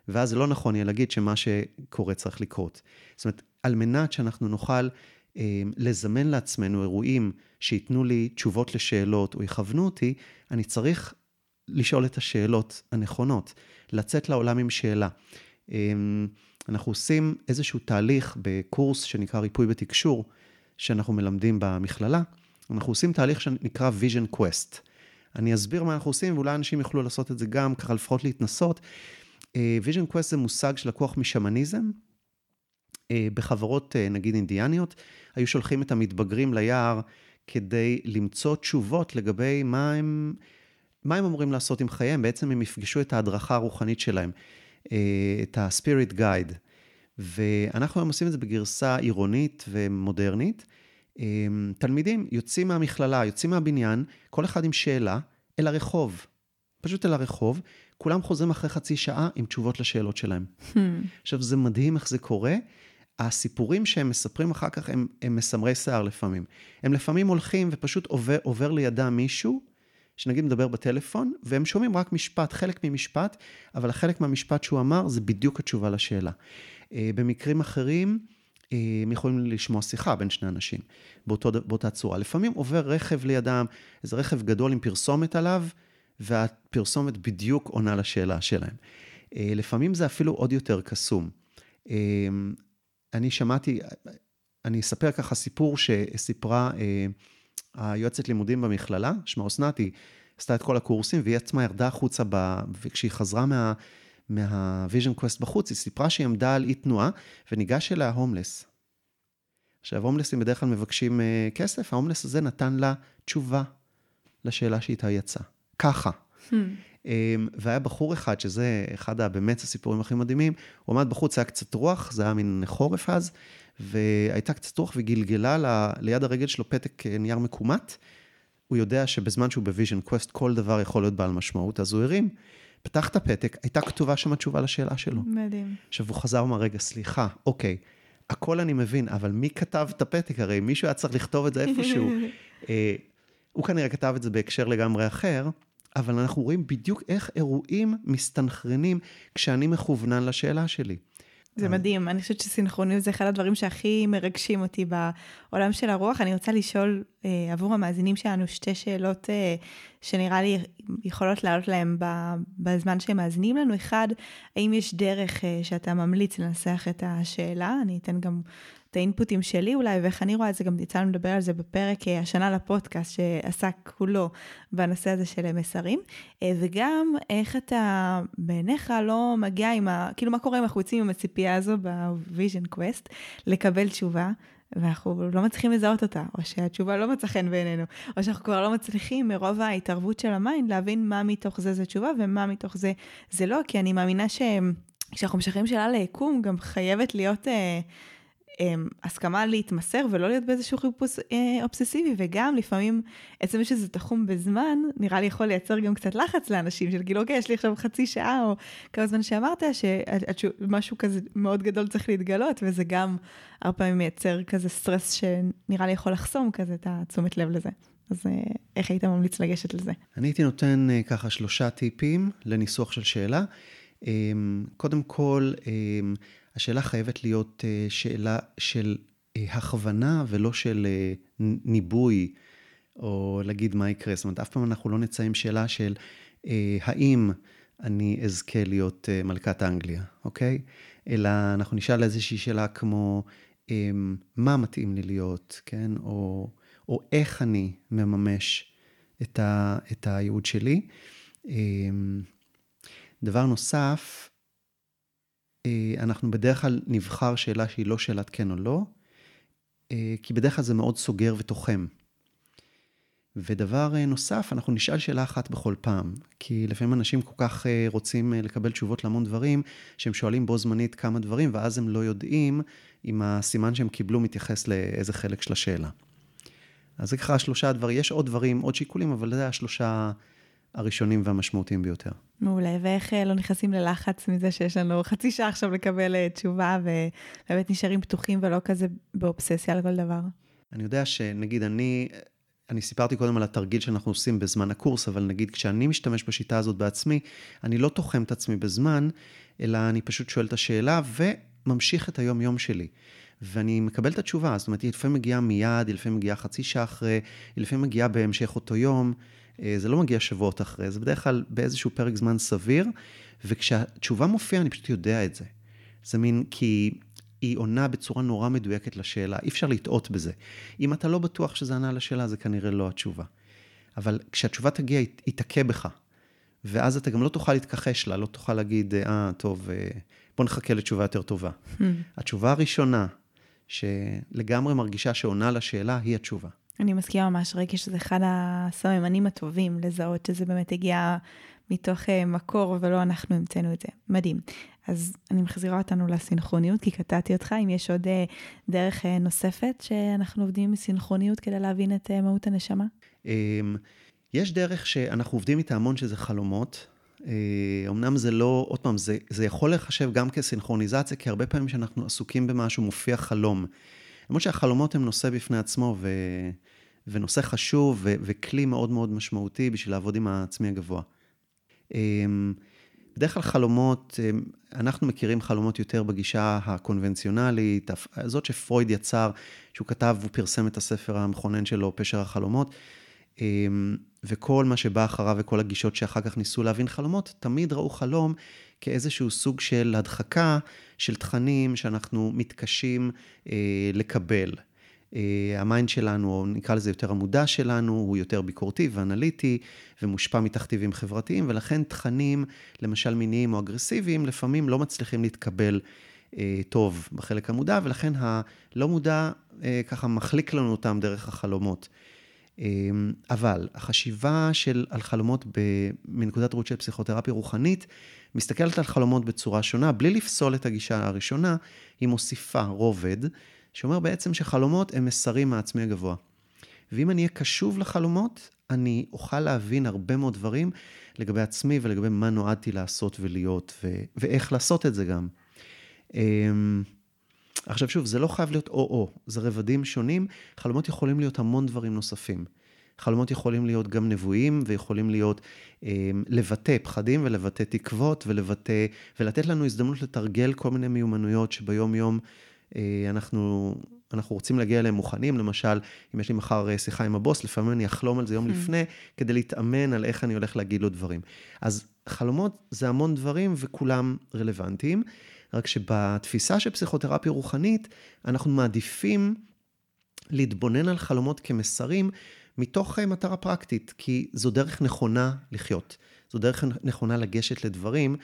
ואז זה לא נכון יהיה להגיד שמה שקורה צריך לקרות. זאת אומרת, על מנת שאנחנו נוכל לזמן לעצמנו אירועים שייתנו לי תשובות לשאלות או יכוונו אותי, אני צריך לשאול את השאלות הנכונות, לצאת לעולם עם שאלה. אה, אנחנו עושים איזשהו תהליך בקורס שנקרא ריפוי בתקשור, שאנחנו מלמדים במכללה. אנחנו עושים תהליך שנקרא vision quest. אני אסביר מה אנחנו עושים, ואולי אנשים יוכלו לעשות את זה גם, ככה לפחות להתנסות. אה, vision quest זה מושג שלקוח משמניזם, בחברות, אה, נגיד אינדיאניות, היו שולחים את המתבגרים ליער כדי למצוא תשובות לגבי מה הם, מה הם אמורים לעשות עם חייהם. בעצם הם יפגשו את ההדרכה הרוחנית שלהם, אה, את ה-spirit guide. ואנחנו היום עושים את זה בגרסה עירונית ומודרנית. תלמידים יוצאים מהמכללה, יוצאים מהבניין, כל אחד עם שאלה, אל הרחוב. פשוט אל הרחוב, כולם חוזרים אחרי חצי שעה עם תשובות לשאלות שלהם. Hmm. עכשיו, זה מדהים איך זה קורה. הסיפורים שהם מספרים אחר כך הם, הם מסמרי שיער לפעמים. הם לפעמים הולכים ופשוט עובר, עובר לידם מישהו, שנגיד מדבר בטלפון, והם שומעים רק משפט, חלק ממשפט, אבל החלק מהמשפט שהוא אמר זה בדיוק התשובה לשאלה. אה, במקרים אחרים, אה, הם יכולים לשמוע שיחה בין שני אנשים באותו, באותה צורה. לפעמים עובר רכב לידם, איזה רכב גדול עם פרסומת עליו, והפרסומת בדיוק עונה לשאלה שלהם. אה, לפעמים זה אפילו עוד יותר קסום. אני שמעתי, אני אספר ככה סיפור שסיפרה אה, היועצת לימודים במכללה, שמה אסנת, היא עשתה את כל הקורסים, והיא עצמה ירדה החוצה, ב, וכשהיא חזרה מה, מה vision quest בחוץ, היא סיפרה שהיא עמדה על אי תנועה, וניגש אליה הומלס. עכשיו, הומלסים בדרך כלל מבקשים אה, כסף, ההומלס הזה נתן לה תשובה לשאלה שאיתה יצאה. ככה. Hmm. אמ, והיה בחור אחד, שזה אחד הבאמת הסיפורים הכי מדהימים, הוא עמד בחוץ, היה קצת רוח, זה היה מין חורף אז, והייתה קצת רוח וגלגלה ל, ליד הרגל שלו פתק אה, נייר מקומט. הוא יודע שבזמן שהוא ב vision quest כל דבר יכול להיות בעל משמעות, אז הוא הרים, פתח את הפתק, הייתה כתובה שם התשובה לשאלה שלו. מדהים. עכשיו הוא חזר ואמר, רגע, סליחה, אוקיי, הכל אני מבין, אבל מי כתב את הפתק? הרי מישהו היה צריך לכתוב את זה איפשהו. אה, הוא כנראה כתב את זה בהקשר לגמרי אחר, אבל אנחנו רואים בדיוק איך אירועים מסתנכרנים כשאני מכוונן לשאלה שלי. זה מדהים, אני חושבת שסינכרוניות זה אחד הדברים שהכי מרגשים אותי בעולם של הרוח. אני רוצה לשאול אה, עבור המאזינים שלנו שתי שאלות אה, שנראה לי יכולות לעלות להם בזמן שהם מאזינים לנו. אחד, האם יש דרך אה, שאתה ממליץ לנסח את השאלה? אני אתן גם האינפוטים שלי אולי, ואיך אני רואה את זה, גם יצא לנו לדבר על זה בפרק אה, השנה לפודקאסט, שעסק כולו בנושא הזה של מסרים, אה, וגם איך אתה בעיניך לא מגיע עם ה... כאילו, מה קורה אם אנחנו יוצאים עם הציפייה הזו ב vision quest, לקבל תשובה, ואנחנו לא מצליחים לזהות אותה, או שהתשובה לא מצאה חן בעינינו, או שאנחנו כבר לא מצליחים מרוב ההתערבות של ה mind להבין מה מתוך זה זה תשובה ומה מתוך זה זה לא, כי אני מאמינה ש... כשאנחנו משחררים שאלה ליקום, גם חייבת להיות אה, הסכמה להתמסר ולא להיות באיזשהו חיפוש אה, אובססיבי, וגם לפעמים עצם שזה תחום בזמן, נראה לי יכול לייצר גם קצת לחץ לאנשים, של כאילו, אוקיי, יש לי עכשיו חצי שעה, או כמה זמן שאמרת, שמשהו כזה מאוד גדול צריך להתגלות, וזה גם הרבה פעמים מייצר כזה סטרס שנראה לי יכול לחסום כזה את התשומת לב לזה. אז אה, איך היית ממליץ לגשת לזה? אני הייתי נותן אה, ככה שלושה טיפים לניסוח של שאלה. אמ, קודם כל, אמ, השאלה חייבת להיות אה, שאלה של אה, הכוונה ולא של אה, ניבוי, או להגיד מה יקרה. זאת אומרת, אף פעם אנחנו לא נצא עם שאלה של האם אני אזכה להיות מלכת אנגליה, אוקיי? אלא אנחנו נשאל איזושהי שאלה כמו, אמ, מה מתאים לי להיות, כן? או, או איך אני מממש את, ה, את הייעוד שלי. דבר נוסף, אנחנו בדרך כלל נבחר שאלה שהיא לא שאלת כן או לא, אה, כי בדרך כלל זה מאוד סוגר ותוחם. ודבר אה, נוסף, אנחנו נשאל שאלה אחת בכל פעם, כי לפעמים אנשים כל כך רוצים לקבל תשובות להמון דברים, שהם שואלים בו זמנית כמה דברים, ואז הם לא יודעים אם הסימן שהם קיבלו מתייחס לאיזה חלק של השאלה. אז זה ככה שלושה דברים, יש עוד דברים, עוד שיקולים, אבל זה השלושה הראשונים והמשמעותיים ביותר. מעולה, ואיך אה, לא נכנסים ללחץ מזה שיש לנו חצי שעה עכשיו לקבל אה, תשובה, ובאמת נשארים פתוחים ולא כזה באובססיה על כל דבר? אני יודע שנגיד אני, אני סיפרתי קודם על התרגיל שאנחנו עושים בזמן הקורס, אבל נגיד כשאני משתמש בשיטה הזאת בעצמי, אני לא תוחם את עצמי בזמן, אלא אני פשוט שואל את השאלה וממשיך את היום-יום שלי. ואני מקבל את התשובה, זאת אומרת, היא לפעמים מגיעה מיד, היא לפעמים מגיעה חצי שעה אחרי, היא לפעמים מגיעה בהמשך אותו יום. אה, זה לא מגיע שבועות אחרי, זה בדרך כלל באיזשהו פרק זמן סביר, וכשהתשובה מופיעה, אני פשוט יודע את זה. זה מין, כי היא עונה בצורה נורא מדויקת לשאלה, אי אפשר לטעות בזה. אם אתה לא בטוח שזה ענה לשאלה, זה כנראה לא התשובה. אבל כשהתשובה תגיע, היא תכה בך. ואז אתה גם לא תוכל להתכחש לה, לא תוכל להגיד, אה, טוב, אה, בוא נחכה לתשובה יותר טובה. Hmm. התשובה הראשונה, שלגמרי מרגישה שעונה לשאלה, היא התשובה. אני מסכימה ממש, ראיתי שזה אחד הסממנים הטובים לזהות שזה באמת הגיע מתוך אה, מקור ולא אנחנו המצאנו את זה. מדהים. אז אני מחזירה אותנו לסינכרוניות, כי קטעתי אותך, אם יש עוד אה, דרך אה, נוספת שאנחנו עובדים בסינכרוניות כדי להבין את מהות הנשמה? אמ, יש דרך שאנחנו עובדים איתה המון שזה חלומות. אמנם זה לא, עוד פעם, זה, זה יכול לחשב גם כסינכרוניזציה, כי הרבה פעמים כשאנחנו עסוקים במשהו מופיע חלום. למרות שהחלומות הם נושא בפני עצמו, ו... ונושא חשוב, ו... וכלי מאוד מאוד משמעותי בשביל לעבוד עם העצמי הגבוה. אמ, בדרך כלל חלומות, אמ, אנחנו מכירים חלומות יותר בגישה הקונבנציונלית, זאת שפרויד יצר, שהוא כתב, הוא פרסם את הספר המכונן שלו, פשר החלומות, אמ, וכל מה שבא אחריו וכל הגישות שאחר כך ניסו להבין חלומות, תמיד ראו חלום כאיזשהו סוג של הדחקה של תכנים שאנחנו מתקשים אה, לקבל. אה, ה mind שלנו, או נקרא לזה יותר המודע שלנו, הוא יותר ביקורתי ואנליטי ומושפע מתכתיבים חברתיים, ולכן תכנים, למשל מיניים או אגרסיביים, לפעמים לא מצליחים להתקבל אה, טוב בחלק המודע, ולכן הלא מודע אה, ככה מחליק לנו אותם דרך החלומות. אמ, אבל החשיבה של, על חלומות ב, מנקודת ראות של פסיכותרפיה רוחנית, מסתכלת על חלומות בצורה שונה, בלי לפסול את הגישה הראשונה, היא מוסיפה רובד, שאומר בעצם שחלומות הם מסרים מהעצמי הגבוה. ואם אני אהיה קשוב לחלומות, אני אוכל להבין הרבה מאוד דברים לגבי עצמי ולגבי מה נועדתי לעשות ולהיות, ו- ואיך לעשות את זה גם. אמ, עכשיו שוב, זה לא חייב להיות או-או, זה רבדים שונים. חלומות יכולים להיות המון דברים נוספים. חלומות יכולים להיות גם נבואים, ויכולים להיות אה, לבטא פחדים ולבטא תקוות ולבטא, ולתת לנו הזדמנות לתרגל כל מיני מיומנויות שביום-יום אה, אנחנו, אנחנו רוצים להגיע אליהם מוכנים. למשל, אם יש לי מחר אה, שיחה עם הבוס, לפעמים אני אחלום על זה יום mm. לפני, כדי להתאמן על איך אני הולך להגיד לו דברים. אז חלומות זה המון דברים וכולם רלוונטיים. רק שבתפיסה של פסיכותרפיה רוחנית, אנחנו מעדיפים להתבונן על חלומות כמסרים מתוך מטרה פרקטית, כי זו דרך נכונה לחיות. זו דרך נכונה לגשת לדברים, אה,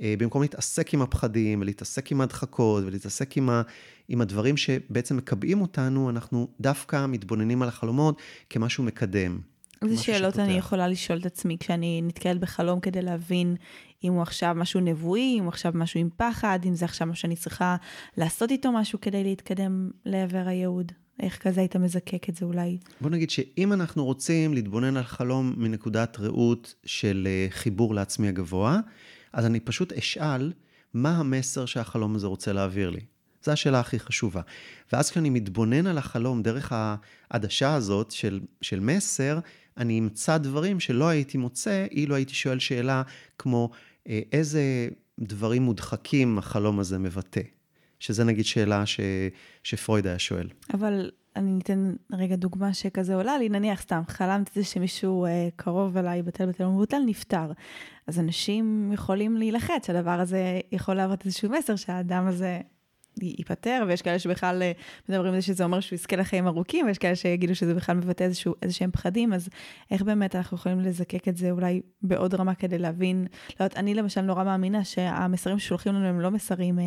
במקום להתעסק עם הפחדים, ולהתעסק עם ההדחקות, ולהתעסק עם, ה, עם הדברים שבעצם מקבעים אותנו, אנחנו דווקא מתבוננים על החלומות כמשהו מקדם. איזה שאלות שפותח. אני יכולה לשאול את עצמי כשאני נתקלת בחלום כדי להבין אם הוא עכשיו משהו נבואי, אם הוא עכשיו משהו עם פחד, אם זה עכשיו מה שאני צריכה לעשות איתו משהו כדי להתקדם לעבר הייעוד. איך כזה היית מזקק את זה אולי? בוא נגיד שאם אנחנו רוצים להתבונן על חלום מנקודת ראות של אה, חיבור לעצמי הגבוה, אז אני פשוט אשאל מה המסר שהחלום הזה רוצה להעביר לי. זו השאלה הכי חשובה. ואז כשאני מתבונן על החלום דרך העדשה הזאת של, של מסר, אני אמצא דברים שלא הייתי מוצא אילו הייתי שואל שאלה כמו אה, איזה דברים מודחקים החלום הזה מבטא. שזה נגיד שאלה ש, שפרויד היה שואל. אבל אני אתן רגע דוגמה שכזה עולה לי, נניח סתם, חלמתי זה שמישהו אה, קרוב אליי בטל בטל ומבוטל נפטר. אז אנשים יכולים להילחץ, הדבר הזה יכול להראות איזשהו מסר שהאדם הזה ייפטר, ויש כאלה שבכלל אה, מדברים על זה שזה אומר שהוא יזכה לחיים ארוכים, ויש כאלה שיגידו שזה בכלל מבטא איזשהו, איזה שהם פחדים, אז איך באמת אנחנו יכולים לזקק את זה אולי בעוד רמה כדי להבין, לא יודעת, אני למשל נורא מאמינה שהמסרים ששולחים לנו הם לא מסרים אה,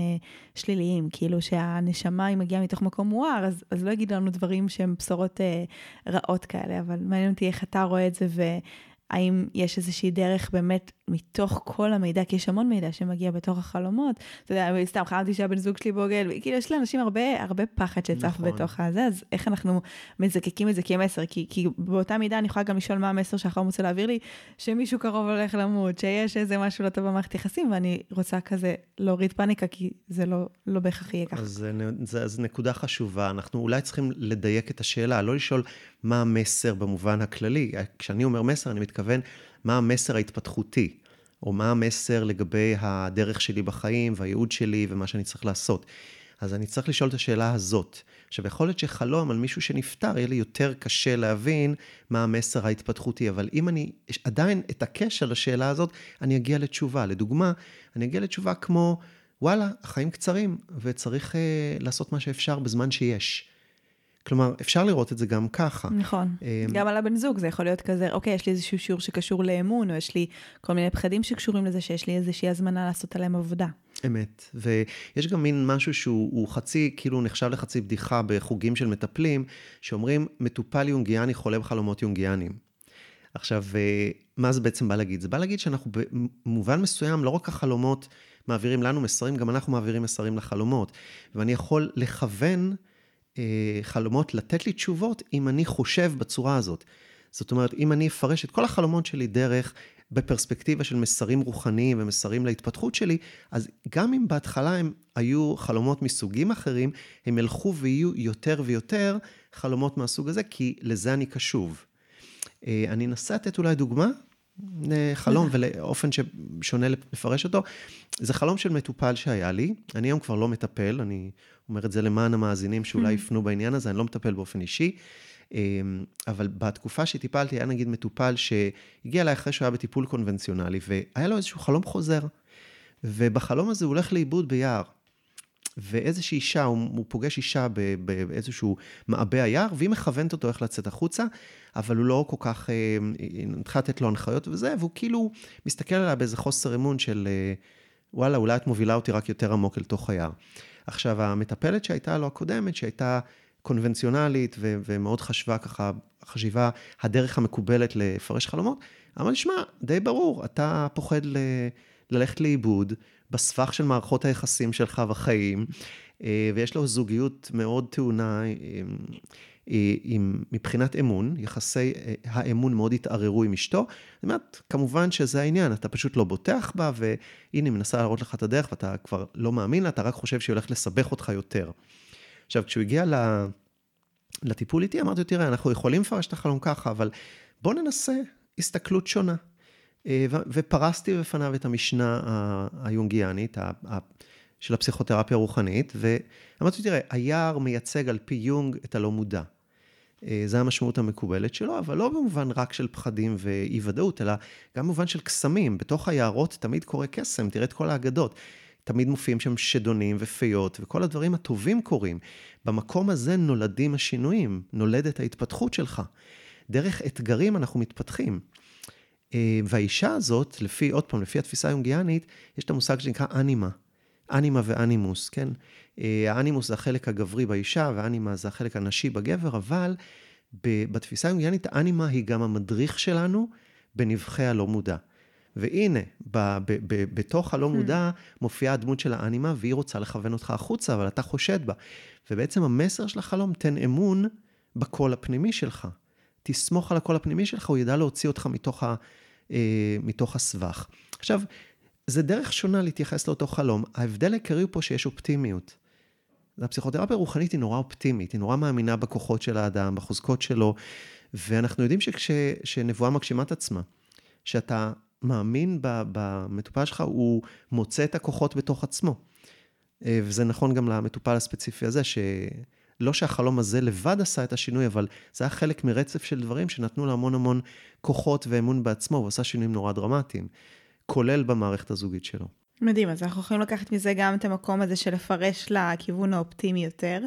שליליים, כאילו שהנשמה היא מגיעה מתוך מקום מואר, אז, אז לא יגיד לנו דברים שהם בשורות אה, רעות כאלה, אבל מעניין אותי איך אתה רואה את זה, ו... האם יש איזושהי דרך באמת מתוך כל המידע, כי יש המון מידע שמגיע בתוך החלומות. אתה יודע, סתם חלמתי שהבן זוג שלי בוגל, כאילו יש לאנשים הרבה, הרבה פחד שצף נכון. בתוך הזה, אז איך אנחנו מזקקים את זה כמסר? כי, כי באותה מידה אני יכולה גם לשאול מה המסר שהחלום רוצה להעביר לי, שמישהו קרוב הולך למות, שיש איזה משהו לא טוב במערכת יחסים, ואני רוצה כזה להוריד פאניקה, כי זה לא, לא בהכרח יהיה ככה. אז זו נקודה חשובה, אנחנו אולי צריכים לדייק את השאלה, לא לשאול מה המסר במובן הכללי. כשאני אומר מסר, אני מתכוון מה המסר ההתפתחותי, או מה המסר לגבי הדרך שלי בחיים והייעוד שלי ומה שאני צריך לעשות. אז אני צריך לשאול את השאלה הזאת. עכשיו, יכול להיות שחלום על מישהו שנפטר, יהיה לי יותר קשה להבין מה המסר ההתפתחותי, אבל אם אני עדיין אתעקש על השאלה הזאת, אני אגיע לתשובה. לדוגמה, אני אגיע לתשובה כמו, וואלה, החיים קצרים, וצריך uh, לעשות מה שאפשר בזמן שיש. כלומר, אפשר לראות את זה גם ככה. נכון. אמ, גם על הבן זוג, זה יכול להיות כזה, אוקיי, יש לי איזשהו שיעור שקשור לאמון, או יש לי כל מיני פחדים שקשורים לזה, שיש לי איזושהי הזמנה לעשות עליהם עבודה. אמת. ויש גם מין משהו שהוא חצי, כאילו נחשב לחצי בדיחה בחוגים של מטפלים, שאומרים, מטופל יונגיאני חולה בחלומות יונגיאנים. עכשיו, אה, מה זה בעצם בא להגיד? זה בא להגיד שאנחנו במובן מסוים, לא רק החלומות מעבירים לנו מסרים, גם אנחנו מעבירים מסרים לחלומות. ואני יכול לכוון... אה, חלומות לתת לי תשובות אם אני חושב בצורה הזאת. זאת אומרת, אם אני אפרש את כל החלומות שלי דרך, בפרספקטיבה של מסרים רוחניים ומסרים להתפתחות שלי, אז גם אם בהתחלה הם היו חלומות מסוגים אחרים, הם ילכו ויהיו יותר ויותר חלומות מהסוג הזה, כי לזה אני קשוב. אה, אני אנסה לתת אולי דוגמה לחלום ולאופן ששונה לפרש אותו. זה חלום של מטופל שהיה לי, אני היום כבר לא מטפל, אני אומר את זה למען המאזינים שאולי mm-hmm. יפנו בעניין הזה, אני לא מטפל באופן אישי. אמ, אבל בתקופה שטיפלתי, היה נגיד מטופל שהגיע אליי אחרי שהוא היה בטיפול קונבנציונלי, והיה לו איזשהו חלום חוזר. ובחלום הזה הוא הולך לאיבוד ביער. ואיזושהי אישה, הוא, הוא פוגש אישה באיזשהו מעבה היער, והיא מכוונת אותו איך לצאת החוצה, אבל הוא לא כל כך, התחילה אה, לתת לו הנחיות וזה, והוא כאילו מסתכל עליה באיזה חוסר אמון של, אה, וואלה, אולי את מובילה אותי רק יותר עמוק אל תוך היער. עכשיו, המטפלת שהייתה לו הקודמת, שהייתה קונבנציונלית ו- ומאוד חשבה ככה, חשיבה, הדרך המקובלת לפרש חלומות, אמר לי, שמע, די ברור, אתה פוחד ל- ללכת לאיבוד בסבך של מערכות היחסים שלך בחיים, אה, ויש לו זוגיות מאוד טעונה. עם, מבחינת אמון, יחסי אה, האמון מאוד התערערו עם אשתו. זאת אומרת, כמובן שזה העניין, אתה פשוט לא בוטח בה, והנה, היא מנסה להראות לך את הדרך, ואתה כבר לא מאמין לה, אתה רק חושב שהיא הולכת לסבך אותך יותר. עכשיו, כשהוא הגיע לטיפול איתי, אמרתי לו, תראה, אנחנו יכולים לפרש את החלום ככה, אבל בוא ננסה הסתכלות שונה. אה, ופרסתי בפניו את המשנה היונגיאנית, של הפסיכותרפיה הרוחנית, ואמרתי, תראה, היער מייצג על פי יונג את הלא מודע. אה, זו המשמעות המקובלת שלו, אבל לא במובן רק של פחדים ואי ודאות, אלא גם במובן של קסמים. בתוך היערות תמיד קורה קסם, תראה את כל האגדות. תמיד מופיעים שם שדונים ופיות, וכל הדברים הטובים קורים. במקום הזה נולדים השינויים, נולדת ההתפתחות שלך. דרך אתגרים אנחנו מתפתחים. אה, והאישה הזאת, לפי, עוד פעם, לפי התפיסה היונגיאנית, יש את המושג שנקרא אנימה. אנימה ואנימוס, כן? אה, האנימוס זה החלק הגברי באישה, ואנימה זה החלק הנשי בגבר, אבל בתפיסה היונגיאנית, האנימה היא גם המדריך שלנו בנבחי הלא מודע. והנה, ב, ב, ב, בתוך הלא hmm. מודע מופיעה הדמות של האנימה, והיא רוצה לכוון אותך החוצה, אבל אתה חושד בה. ובעצם המסר של החלום, תן אמון בקול הפנימי שלך. תסמוך על הקול הפנימי שלך, הוא ידע להוציא אותך מתוך, ה, אה, מתוך הסבך. עכשיו, זה דרך שונה להתייחס לאותו חלום. ההבדל העיקרי הוא פה שיש אופטימיות. הפסיכותרפיה הרוחנית היא נורא אופטימית, היא נורא מאמינה בכוחות של האדם, בחוזקות שלו, ואנחנו יודעים שכשנבואה מגשימה את עצמה, שאתה מאמין במטופל שלך, הוא מוצא את הכוחות בתוך עצמו. אה, וזה נכון גם למטופל הספציפי הזה, שלא שהחלום הזה לבד עשה את השינוי, אבל זה היה חלק מרצף של דברים שנתנו לו המון המון כוחות ואמון בעצמו, הוא עשה שינויים נורא דרמטיים, כולל במערכת הזוגית שלו. מדהים, אז אנחנו יכולים לקחת מזה גם את המקום הזה של לפרש לכיוון האופטימי יותר,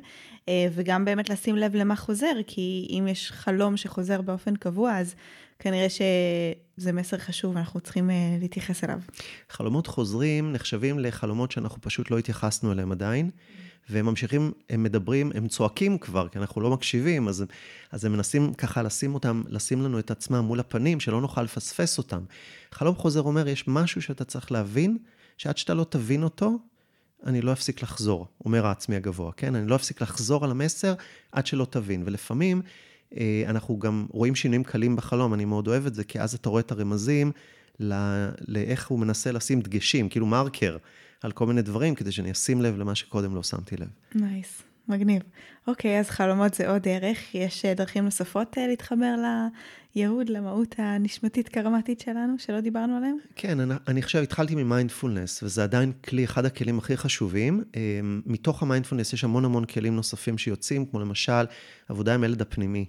אה, וגם באמת לשים לב למה חוזר, כי אם יש חלום שחוזר באופן קבוע, אז כנראה שזה מסר חשוב ואנחנו צריכים אה, להתייחס אליו. חלומות חוזרים נחשבים לחלומות שאנחנו פשוט לא התייחסנו אליהם עדיין, והם ממשיכים, הם מדברים, הם צועקים כבר, כי אנחנו לא מקשיבים, אז, אז הם מנסים ככה לשים אותם, לשים לנו את עצמם מול הפנים, שלא נוכל לפספס אותם. חלום חוזר אומר, יש משהו שאתה צריך להבין, שעד שאתה לא תבין אותו, אני לא אפסיק לחזור, אומר העצמי הגבוה, כן? אני לא אפסיק לחזור על המסר עד שלא תבין. ולפעמים אנחנו גם רואים שינויים קלים בחלום, אני מאוד אוהב את זה, כי אז אתה רואה את הרמזים לאיך הוא מנסה לשים דגשים, כאילו מרקר, על כל מיני דברים, כדי שאני אשים לב למה שקודם לא שמתי לב. Nice. Nice. מגניב. אוקיי, אז חלומות זה עוד דרך. יש אה, דרכים נוספות אה, להתחבר לייעוד, למהות הנשמתית קרמטית שלנו, שלא דיברנו עליהם? כן, אני, אני חושב, התחלתי ממיינדפולנס, וזה עדיין כלי, אחד הכלים הכי חשובים. אה, מתוך המיינדפולנס יש המון המון כלים נוספים שיוצאים, כמו למשל, עבודה עם הילד הפנימי.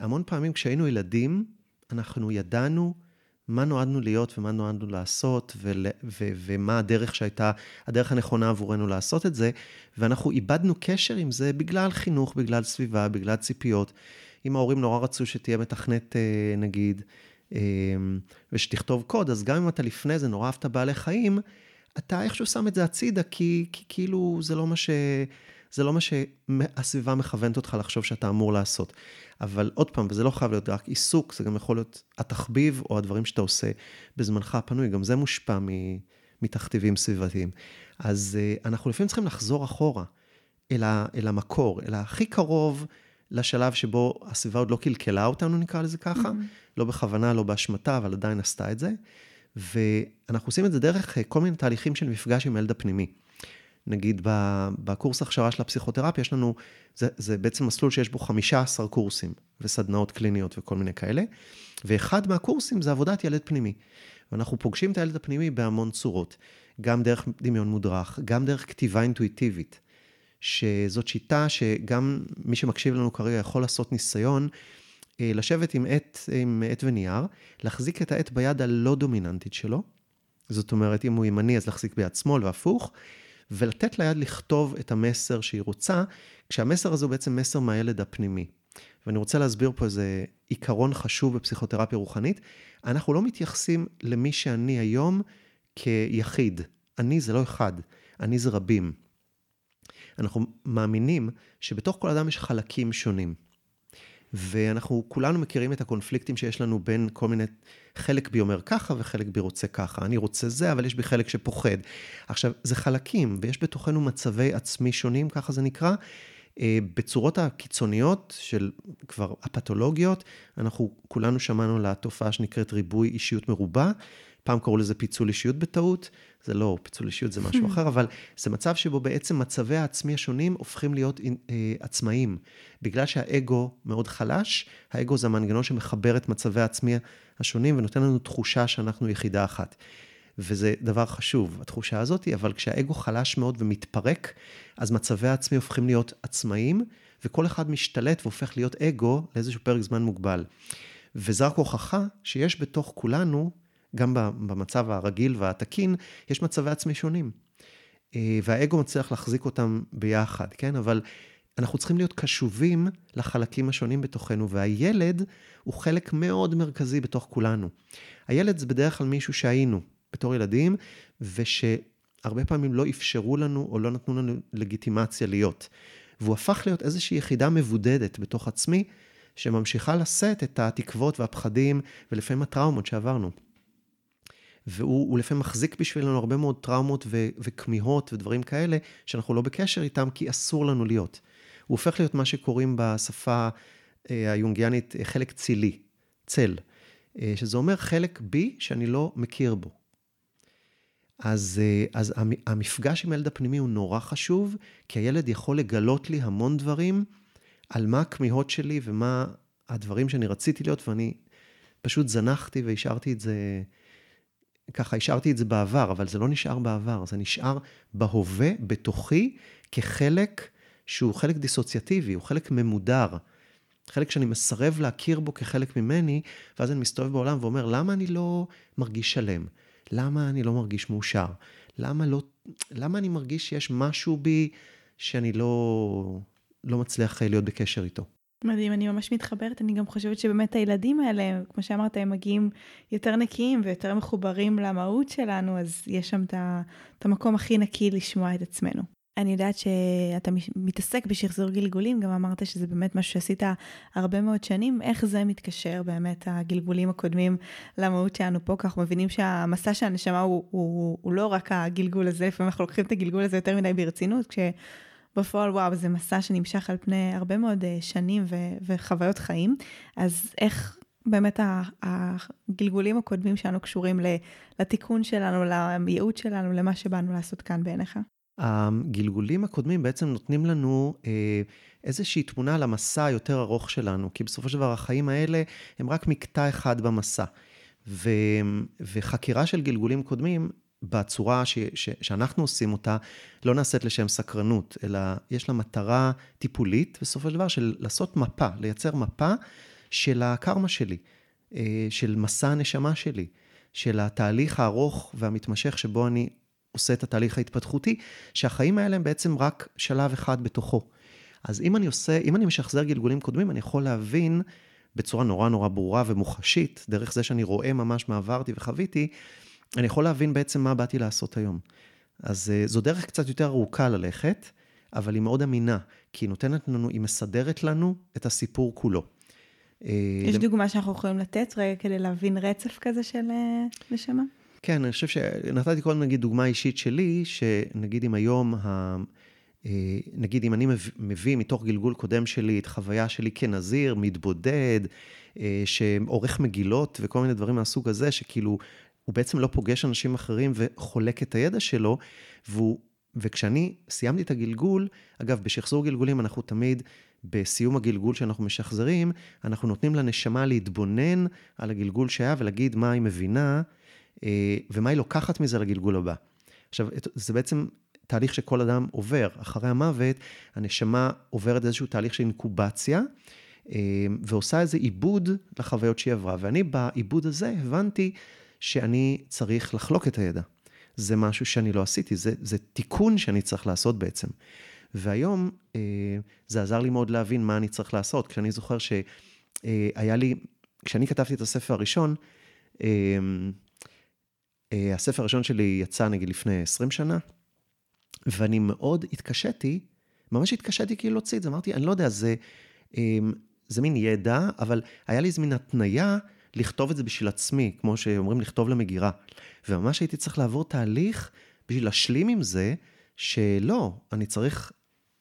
המון פעמים כשהיינו ילדים, אנחנו ידענו מה נועדנו להיות ומה נועדנו לעשות, ול, ו, ומה הדרך שהייתה, הדרך הנכונה עבורנו לעשות את זה, ואנחנו איבדנו קשר עם זה בגלל חינוך, בגלל סביבה, בגלל ציפיות. אם ההורים נורא רצו שתהיה מתכנת, אה, נגיד, אה, ושתכתוב קוד, אז גם אם אתה לפני זה נורא אהבת בעלי חיים, אתה איכשהו שם את זה הצידה, כי, כי כאילו זה לא מה ש... זה לא מה שהסביבה מכוונת אותך לחשוב שאתה אמור לעשות. אבל עוד פעם, וזה לא חייב להיות רק עיסוק, זה גם יכול להיות התחביב או הדברים שאתה עושה בזמנך הפנוי, גם זה מושפע מתכתיבים סביבתיים. אז uh, אנחנו לפעמים צריכים לחזור אחורה אל, ה, אל המקור, אל הכי קרוב לשלב שבו הסביבה עוד לא קלקלה אותנו, נקרא לזה ככה, mm-hmm. לא בכוונה, לא באשמתה, אבל עדיין עשתה את זה. ואנחנו עושים את זה דרך uh, כל מיני תהליכים של מפגש עם הילד הפנימי. נגיד בקורס הכשרה של הפסיכותרפיה, יש לנו, זה, זה בעצם מסלול שיש בו 15 קורסים וסדנאות קליניות וכל מיני כאלה, ואחד מהקורסים זה עבודת ילד פנימי. ואנחנו פוגשים את הילד הפנימי בהמון צורות, גם דרך דמיון מודרך, גם דרך כתיבה אינטואיטיבית, שזאת שיטה שגם מי שמקשיב לנו כרגע יכול לעשות ניסיון, אה, לשבת עם עט, עם עט ונייר, להחזיק את העט ביד הלא דומיננטית שלו, זאת אומרת, אם הוא ימני אז להחזיק ביד שמאל והפוך, ולתת ליד לכתוב את המסר שהיא רוצה, כשהמסר הזה הוא בעצם מסר מהילד הפנימי. ואני רוצה להסביר פה איזה עיקרון חשוב בפסיכותרפיה רוחנית. אנחנו לא מתייחסים למי שאני היום כיחיד. אני זה לא אחד, אני זה רבים. אנחנו מאמינים שבתוך כל אדם יש חלקים שונים. ואנחנו כולנו מכירים את הקונפליקטים שיש לנו בין כל מיני, חלק בי אומר ככה וחלק בי רוצה ככה. אני רוצה זה, אבל יש בי חלק שפוחד. עכשיו, זה חלקים, ויש בתוכנו מצבי עצמי שונים, ככה זה נקרא. אה, בצורות הקיצוניות של כבר הפתולוגיות, אנחנו כולנו שמענו על התופעה שנקראת ריבוי אישיות מרובה. פעם קראו לזה פיצול אישיות בטעות, זה לא, פיצול אישיות זה משהו אחר, אבל זה מצב שבו בעצם מצבי העצמי השונים הופכים להיות אה, עצמאיים. בגלל שהאגו מאוד חלש, האגו זה המנגנון שמחבר את מצבי העצמי השונים ונותן לנו תחושה שאנחנו יחידה אחת. וזה דבר חשוב, התחושה הזאת, אבל כשהאגו חלש מאוד ומתפרק, אז מצבי העצמי הופכים להיות עצמאיים, וכל אחד משתלט והופך להיות אגו לאיזשהו פרק זמן מוגבל. וזה רק הוכחה שיש בתוך כולנו גם במצב הרגיל והתקין, יש מצבי עצמי שונים. אה, והאגו מצליח להחזיק אותם ביחד, כן? אבל אנחנו צריכים להיות קשובים לחלקים השונים בתוכנו, והילד הוא חלק מאוד מרכזי בתוך כולנו. הילד זה בדרך כלל מישהו שהיינו בתור ילדים, ושהרבה פעמים לא אפשרו לנו או לא נתנו לנו לגיטימציה להיות. והוא הפך להיות איזושהי יחידה מבודדת בתוך עצמי, שממשיכה לשאת את התקוות והפחדים ולפעמים הטראומות שעברנו. והוא לפעמים מחזיק בשבילנו הרבה מאוד טראומות ו- וכמיהות ודברים כאלה, שאנחנו לא בקשר איתם כי אסור לנו להיות. הוא הופך להיות מה שקוראים בשפה אה, היונגיאנית אה, חלק צילי, צל, אה, שזה אומר חלק בי שאני לא מכיר בו. אז, אז המפגש עם הילד הפנימי הוא נורא חשוב, כי הילד יכול לגלות לי המון דברים על מה הכמיהות שלי ומה הדברים שאני רציתי להיות, ואני פשוט זנחתי והשארתי את זה, ככה השארתי את זה בעבר, אבל זה לא נשאר בעבר, זה נשאר בהווה, בתוכי, כחלק שהוא חלק דיסוציאטיבי, הוא חלק ממודר. חלק שאני מסרב להכיר בו כחלק ממני, ואז אני מסתובב בעולם ואומר, למה אני לא מרגיש שלם? למה אני לא מרגיש מאושר? למה, לא, למה אני מרגיש שיש משהו בי שאני לא, לא מצליח להיות בקשר איתו? מדהים, אני ממש מתחברת, אני גם חושבת שבאמת הילדים האלה, כמו שאמרת, הם מגיעים יותר נקיים ויותר מחוברים למהות שלנו, אז יש שם את המקום הכי נקי לשמוע את עצמנו. אני יודעת שאתה מתעסק בשחזור גלגולים, גם אמרת שזה באמת משהו שעשית הרבה מאוד שנים. איך זה מתקשר באמת, הגלגולים הקודמים, למהות שלנו פה? כי אנחנו מבינים שהמסע של הנשמה הוא, הוא, הוא לא רק הגלגול הזה, לפעמים אנחנו לוקחים את הגלגול הזה יותר מדי ברצינות, כשבפועל, וואו, זה מסע שנמשך על פני הרבה מאוד אה, שנים ו- וחוויות חיים. אז איך באמת הגלגולים הקודמים שלנו קשורים לתיקון שלנו, לייעוד שלנו, למה שבאנו לעשות כאן בעיניך? הגלגולים הקודמים בעצם נותנים לנו אה, איזושהי תמונה על המסע היותר ארוך שלנו, כי בסופו של דבר החיים האלה הם רק מקטע אחד במסע. ו, וחקירה של גלגולים קודמים, בצורה ש, ש, שאנחנו עושים אותה, לא נעשית לשם סקרנות, אלא יש לה מטרה טיפולית, בסופו של דבר, של לעשות מפה, לייצר מפה של הקרמה שלי, אה, של מסע הנשמה שלי, של התהליך הארוך והמתמשך שבו אני עושה את התהליך ההתפתחותי, שהחיים האלה הם בעצם רק שלב אחד בתוכו. אז אם אני עושה, אם אני משחזר גלגולים קודמים, אני יכול להבין בצורה נורא נורא ברורה ומוחשית, דרך זה שאני רואה ממש מה עברתי וחוויתי, אני יכול להבין בעצם מה באתי לעשות היום. אז אה, זו דרך קצת יותר ארוכה ללכת, אבל היא מאוד אמינה, כי היא נותנת לנו, היא מסדרת לנו את הסיפור כולו. אה, יש דוגמה שאנחנו יכולים לתת רגע כדי להבין רצף כזה של אה, נשמה? כן, אני חושב שנתתי קודם נגיד דוגמה אישית שלי, שנגיד אם היום, ה... נגיד אם אני מביא מתוך גלגול קודם שלי את חוויה שלי כנזיר, מתבודד, שעורך מגילות וכל מיני דברים מהסוג הזה, שכאילו הוא בעצם לא פוגש אנשים אחרים וחולק את הידע שלו, והוא, וכשאני סיימתי את הגלגול, אגב, בשחזור גלגולים אנחנו תמיד, בסיום הגלגול שאנחנו משחזרים, אנחנו נותנים לנשמה להתבונן על הגלגול שהיה ולהגיד מה היא מבינה. אה, ומה היא לוקחת מזה לגלגול הבא. עכשיו, זה בעצם תהליך שכל אדם עובר. אחרי המוות, הנשמה עוברת איזשהו תהליך של אינקובציה, אה, ועושה איזה עיבוד לחוויות שהיא עברה. ואני בעיבוד הזה הבנתי שאני צריך לחלוק את הידע. זה משהו שאני לא עשיתי, זה, זה תיקון שאני צריך לעשות בעצם. והיום אה, זה עזר לי מאוד להבין מה אני צריך לעשות. כשאני זוכר שהיה לי, כשאני כתבתי את הספר הראשון, אה, הספר הראשון שלי יצא נגיד לפני 20 שנה, ואני מאוד התקשיתי, ממש התקשיתי כאילו להוציא את זה, אמרתי, אני לא יודע, זה, אמ, זה מין ידע, אבל היה לי איזה מין התניה לכתוב את זה בשביל עצמי, כמו שאומרים לכתוב למגירה. וממש הייתי צריך לעבור תהליך בשביל להשלים עם זה, שלא, אני צריך,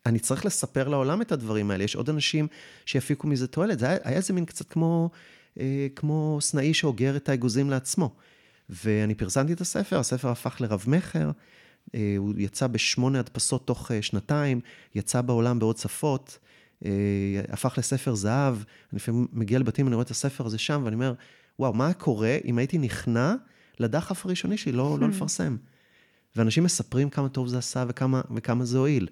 אני צריך לספר לעולם את הדברים האלה, יש עוד אנשים שיפיקו מזה תועלת. זה היה, איזה מין קצת כמו, אה, כמו סנאי שאוגר את האגוזים לעצמו. ואני פרסמתי את הספר, הספר הפך לרב-מכר, אה, הוא יצא בשמונה הדפסות תוך אה, שנתיים, יצא בעולם בעוד שפות, הפך לספר זהב. אני לפעמים מגיע לבתים, אני רואה את הספר הזה שם, ואני אומר, וואו, מה קורה אם הייתי נכנע לדחף הראשוני שלי, לא, לא hmm. לפרסם? ואנשים מספרים כמה טוב זה עשה וכמה, וכמה זה הועיל.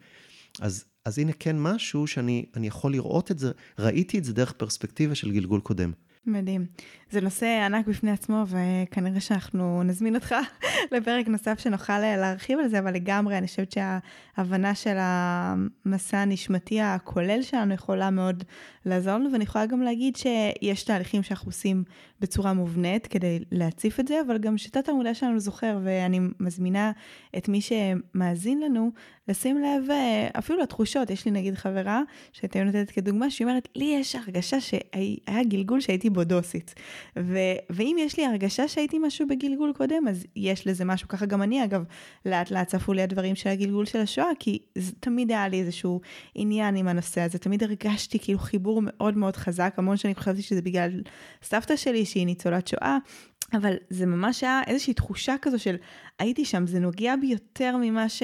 אז, אז הנה כן משהו שאני יכול לראות את זה, ראיתי את זה דרך פרספקטיבה של גלגול קודם. מדהים. זה נושא ענק בפני עצמו, וכנראה שאנחנו נזמין אותך לפרק נוסף שנוכל להרחיב על זה, אבל לגמרי, אני חושבת שההבנה של המסע הנשמתי הכולל שלנו יכולה מאוד לעזור לנו, ואני יכולה גם להגיד שיש תהליכים שאנחנו עושים בצורה מובנית כדי להציף את זה, אבל גם שיטת המודע שלנו זוכר, ואני מזמינה את מי שמאזין לנו לשים לב אה, אפילו לתחושות. יש לי נגיד חברה, שהייתי נותנת כדוגמה, שהיא אומרת, לי יש הרגשה שהיה גלגול שהייתי בו דוסית. ו- ואם יש לי הרגשה שהייתי משהו בגלגול קודם, אז יש לזה משהו. ככה גם אני, אגב, לאט לאט צפו לי הדברים של הגלגול של השואה, כי זה תמיד היה לי איזשהו עניין עם הנושא הזה. תמיד הרגשתי כאילו חיבור מאוד מאוד חזק, המון שנים חשבתי שזה בגלל סבתא שלי, שהיא ניצולת שואה. אבל זה ממש היה איזושהי תחושה כזו של הייתי שם, זה נוגע בי יותר ממה ש...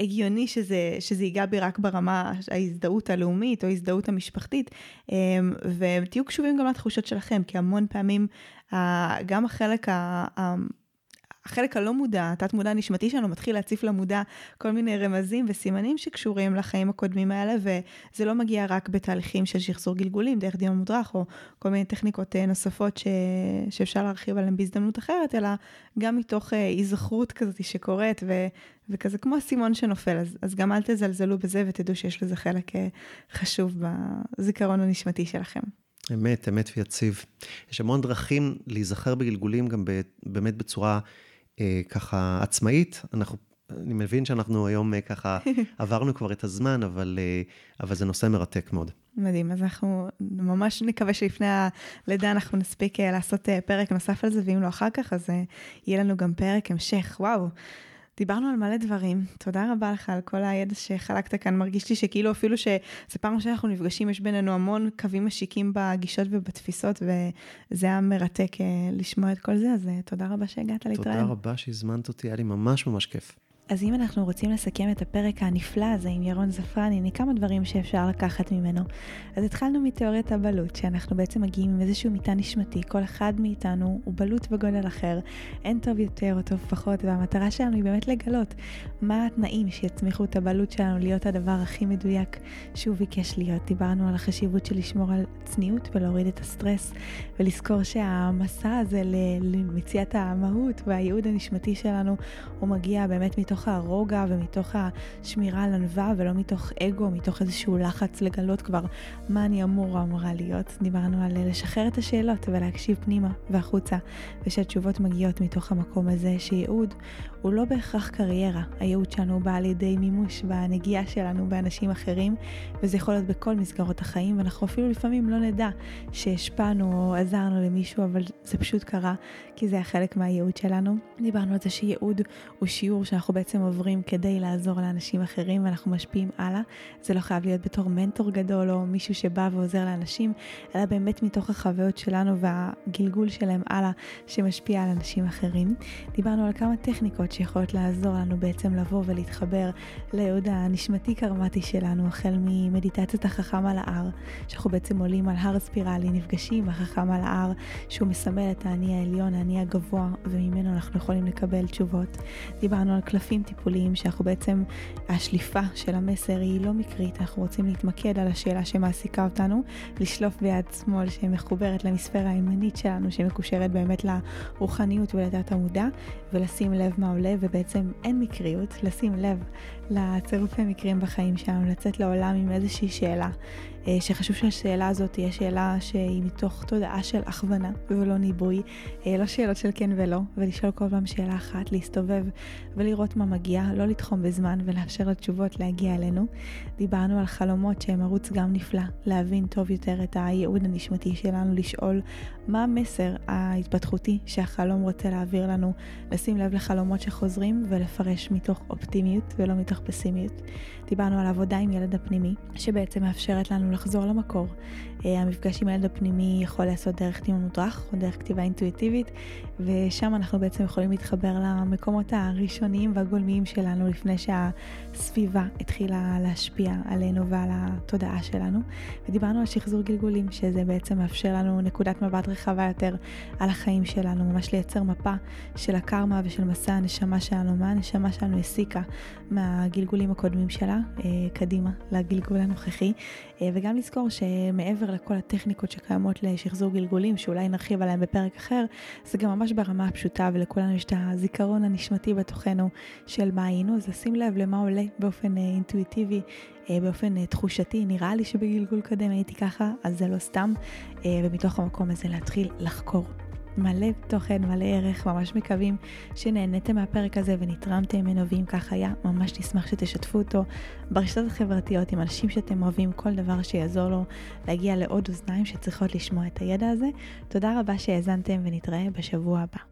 הגיוני שזה, שזה ייגע בי רק ברמה ההזדהות הלאומית או ההזדהות המשפחתית, אמ, ותהיו קשובים גם לתחושות שלכם, כי המון פעמים גם החלק החלק הלא מודע, התת מודע הנשמתי שלנו מתחיל להציף למודע כל מיני רמזים וסימנים שקשורים לחיים הקודמים האלה, וזה לא מגיע רק בתהליכים של שחזור גלגולים, דרך דיון מודרך, או כל מיני טכניקות אה, נוספות ש... שאפשר להרחיב עליהן בהזדמנות אחרת, אלא גם מתוך היזכרות אה, כזאת שקורית, ו... וכזה כמו אסימון שנופל, אז, אז גם אל תזלזלו בזה ותדעו שיש לזה חלק אה, חשוב בזיכרון הנשמתי שלכם. אמת, אמת ויציב. יש המון דרכים להיזכר בגלגולים גם באמת בצורה ככה עצמאית. אנחנו, אני מבין שאנחנו היום אה, ככה עברנו כבר את הזמן, אבל, אה, אבל זה נושא מרתק מאוד. מדהים, אז אנחנו ממש נקווה שלפני הלידה אנחנו נספיק אה, לעשות אה, פרק נוסף על זה, ואם לא אחר כך, אז אה, יהיה לנו גם פרק המשך. וואו. דיברנו על מלא דברים, תודה רבה לך על כל הידע שחלקת כאן, מרגיש לי שכאילו אפילו שזה פעם שאנחנו נפגשים, יש בינינו המון קווים משיקים בגישות ובתפיסות, וזה היה מרתק אה, לשמוע את כל זה, אז אה, תודה רבה שהגעת להתראיין. תודה רבה שהזמנת אותי, היה לי ממש ממש כיף. אז אם אנחנו רוצים לסכם את הפרק הנפלא הזה עם ירון זפרני, הנה כמה דברים שאפשר לקחת ממנו. אז התחלנו מתיאוריית הבלוט, שאנחנו בעצם מגיעים עם איזשהו מיטה נשמתי, כל אחד מאיתנו הוא בלוט בגודל אחר, אין טוב יותר או טוב פחות, והמטרה שלנו היא באמת לגלות מה התנאים שיצמיחו את הבלוט שלנו להיות הדבר הכי מדויק שהוא ביקש להיות. דיברנו על החשיבות של לשמור על צניעות ולהוריד את הסטרס, ולזכור שהמסע הזה למציאת המהות והייעוד הנשמתי שלנו, הוא מגיע באמת מתוך מתוך הרוגע ומתוך השמירה על ענווה ולא מתוך אגו, מתוך איזשהו לחץ לגלות כבר מה אני אמור או אמורה להיות. דיברנו על לשחרר את השאלות ולהקשיב פנימה והחוצה, ושהתשובות מגיעות מתוך המקום הזה שייעוד הוא לא בהכרח קריירה, הייעוד שלנו בא ידי מימוש בנגיעה שלנו באנשים אחרים, וזה יכול להיות בכל מסגרות החיים, ואנחנו אפילו לפעמים לא נדע שהשפענו או עזרנו למישהו, אבל זה פשוט קרה, כי זה החלק מהייעוד שלנו. דיברנו על זה שייעוד הוא שיעור שאנחנו בעצם עוברים כדי לעזור לאנשים אחרים, ואנחנו משפיעים הלאה. זה לא חייב להיות בתור מנטור גדול או מישהו שבא ועוזר לאנשים, אלא באמת מתוך החוויות שלנו והגלגול שלהם הלאה, שמשפיע על אנשים אחרים. דיברנו על כמה טכניקות שיכולות לעזור לנו בעצם לבוא ולהתחבר ליהוד הנשמתי קרמטי שלנו, החל ממדיטציית החכם על ההר, שאנחנו בעצם עולים על הר ספירלי, נפגשים עם החכם על ההר, שהוא מסמל את האני העליון, האני הגבוה, וממנו אנחנו יכולים לקבל תשובות. דיברנו על קלפים טיפוליים, שאנחנו בעצם, השליפה של המסר היא לא מקרית, אנחנו רוצים להתמקד על השאלה שמעסיקה אותנו, לשלוף ביד שמאל שמחוברת למספירה הימנית שלנו, שמקושרת באמת לרוחניות ולדת המודע, ולשים לב מה עולה, ובעצם אין מקריות, לשים לב לצירופי מקרים בחיים שלנו, לצאת לעולם עם איזושהי שאלה, אה, שחשוב שהשאלה הזאת תהיה שאלה שהיא מתוך תודעה של הכוונה ולא ניבוי, אה, לא שאלות של כן ולא, ולשאול כל פעם שאלה אחת, להסתובב ולראות מה מגיע, לא לתחום בזמן ולאפשר לתשובות להגיע אלינו. דיברנו על חלומות שהם ערוץ גם נפלא, להבין טוב יותר את הייעוד הנשמתי שלנו, לשאול מה המסר ההתפתחותי שהחלום רוצה להעביר לנו, לשים לב לחלומות שחוזרים ולפרש מתוך אופטימיות ולא מתוך פסימיות. דיברנו על עבודה עם ילד הפנימי, שבעצם מאפשרת לנו לחזור למקור. אה, המפגש עם הילד הפנימי יכול להיעשות דרך טיעון מודרך או דרך כתיבה אינטואיטיבית, ושם אנחנו בעצם יכולים להתחבר למקומות הראשוניים והגולמיים שלנו לפני שהסביבה התחילה להשפיע עלינו ועל התודעה שלנו. ודיברנו על שחזור גלגולים, שזה בעצם מאפשר לנו נקודת מבט רחבה יותר על החיים שלנו, ממש לייצר מפה של הקרמה ושל מסע הנשמה שלנו, מה הנשמה שלנו הסיקה מהגלגולים הקודמים שלה, אה, קדימה לגלגול הנוכחי. וגם לזכור שמעבר לכל הטכניקות שקיימות לשחזור גלגולים, שאולי נרחיב עליהם בפרק אחר, זה גם ממש ברמה הפשוטה ולכולנו יש את הזיכרון הנשמתי בתוכנו של מה היינו, אז לשים לב למה עולה באופן אינטואיטיבי באופן תחושתי, נראה לי שבגלגול קודם הייתי ככה, אז זה לא סתם, ומתוך המקום הזה להתחיל לחקור מלא תוכן, מלא ערך, ממש מקווים שנהניתם מהפרק הזה ונתרמתם ממנו, ואם כך היה, ממש נשמח שתשתפו אותו ברשתות החברתיות עם אנשים שאתם אוהבים, כל דבר שיעזור לו להגיע לעוד אוזניים שצריכות לשמוע את הידע הזה. תודה רבה שהאזנתם ונתראה בשבוע הבא.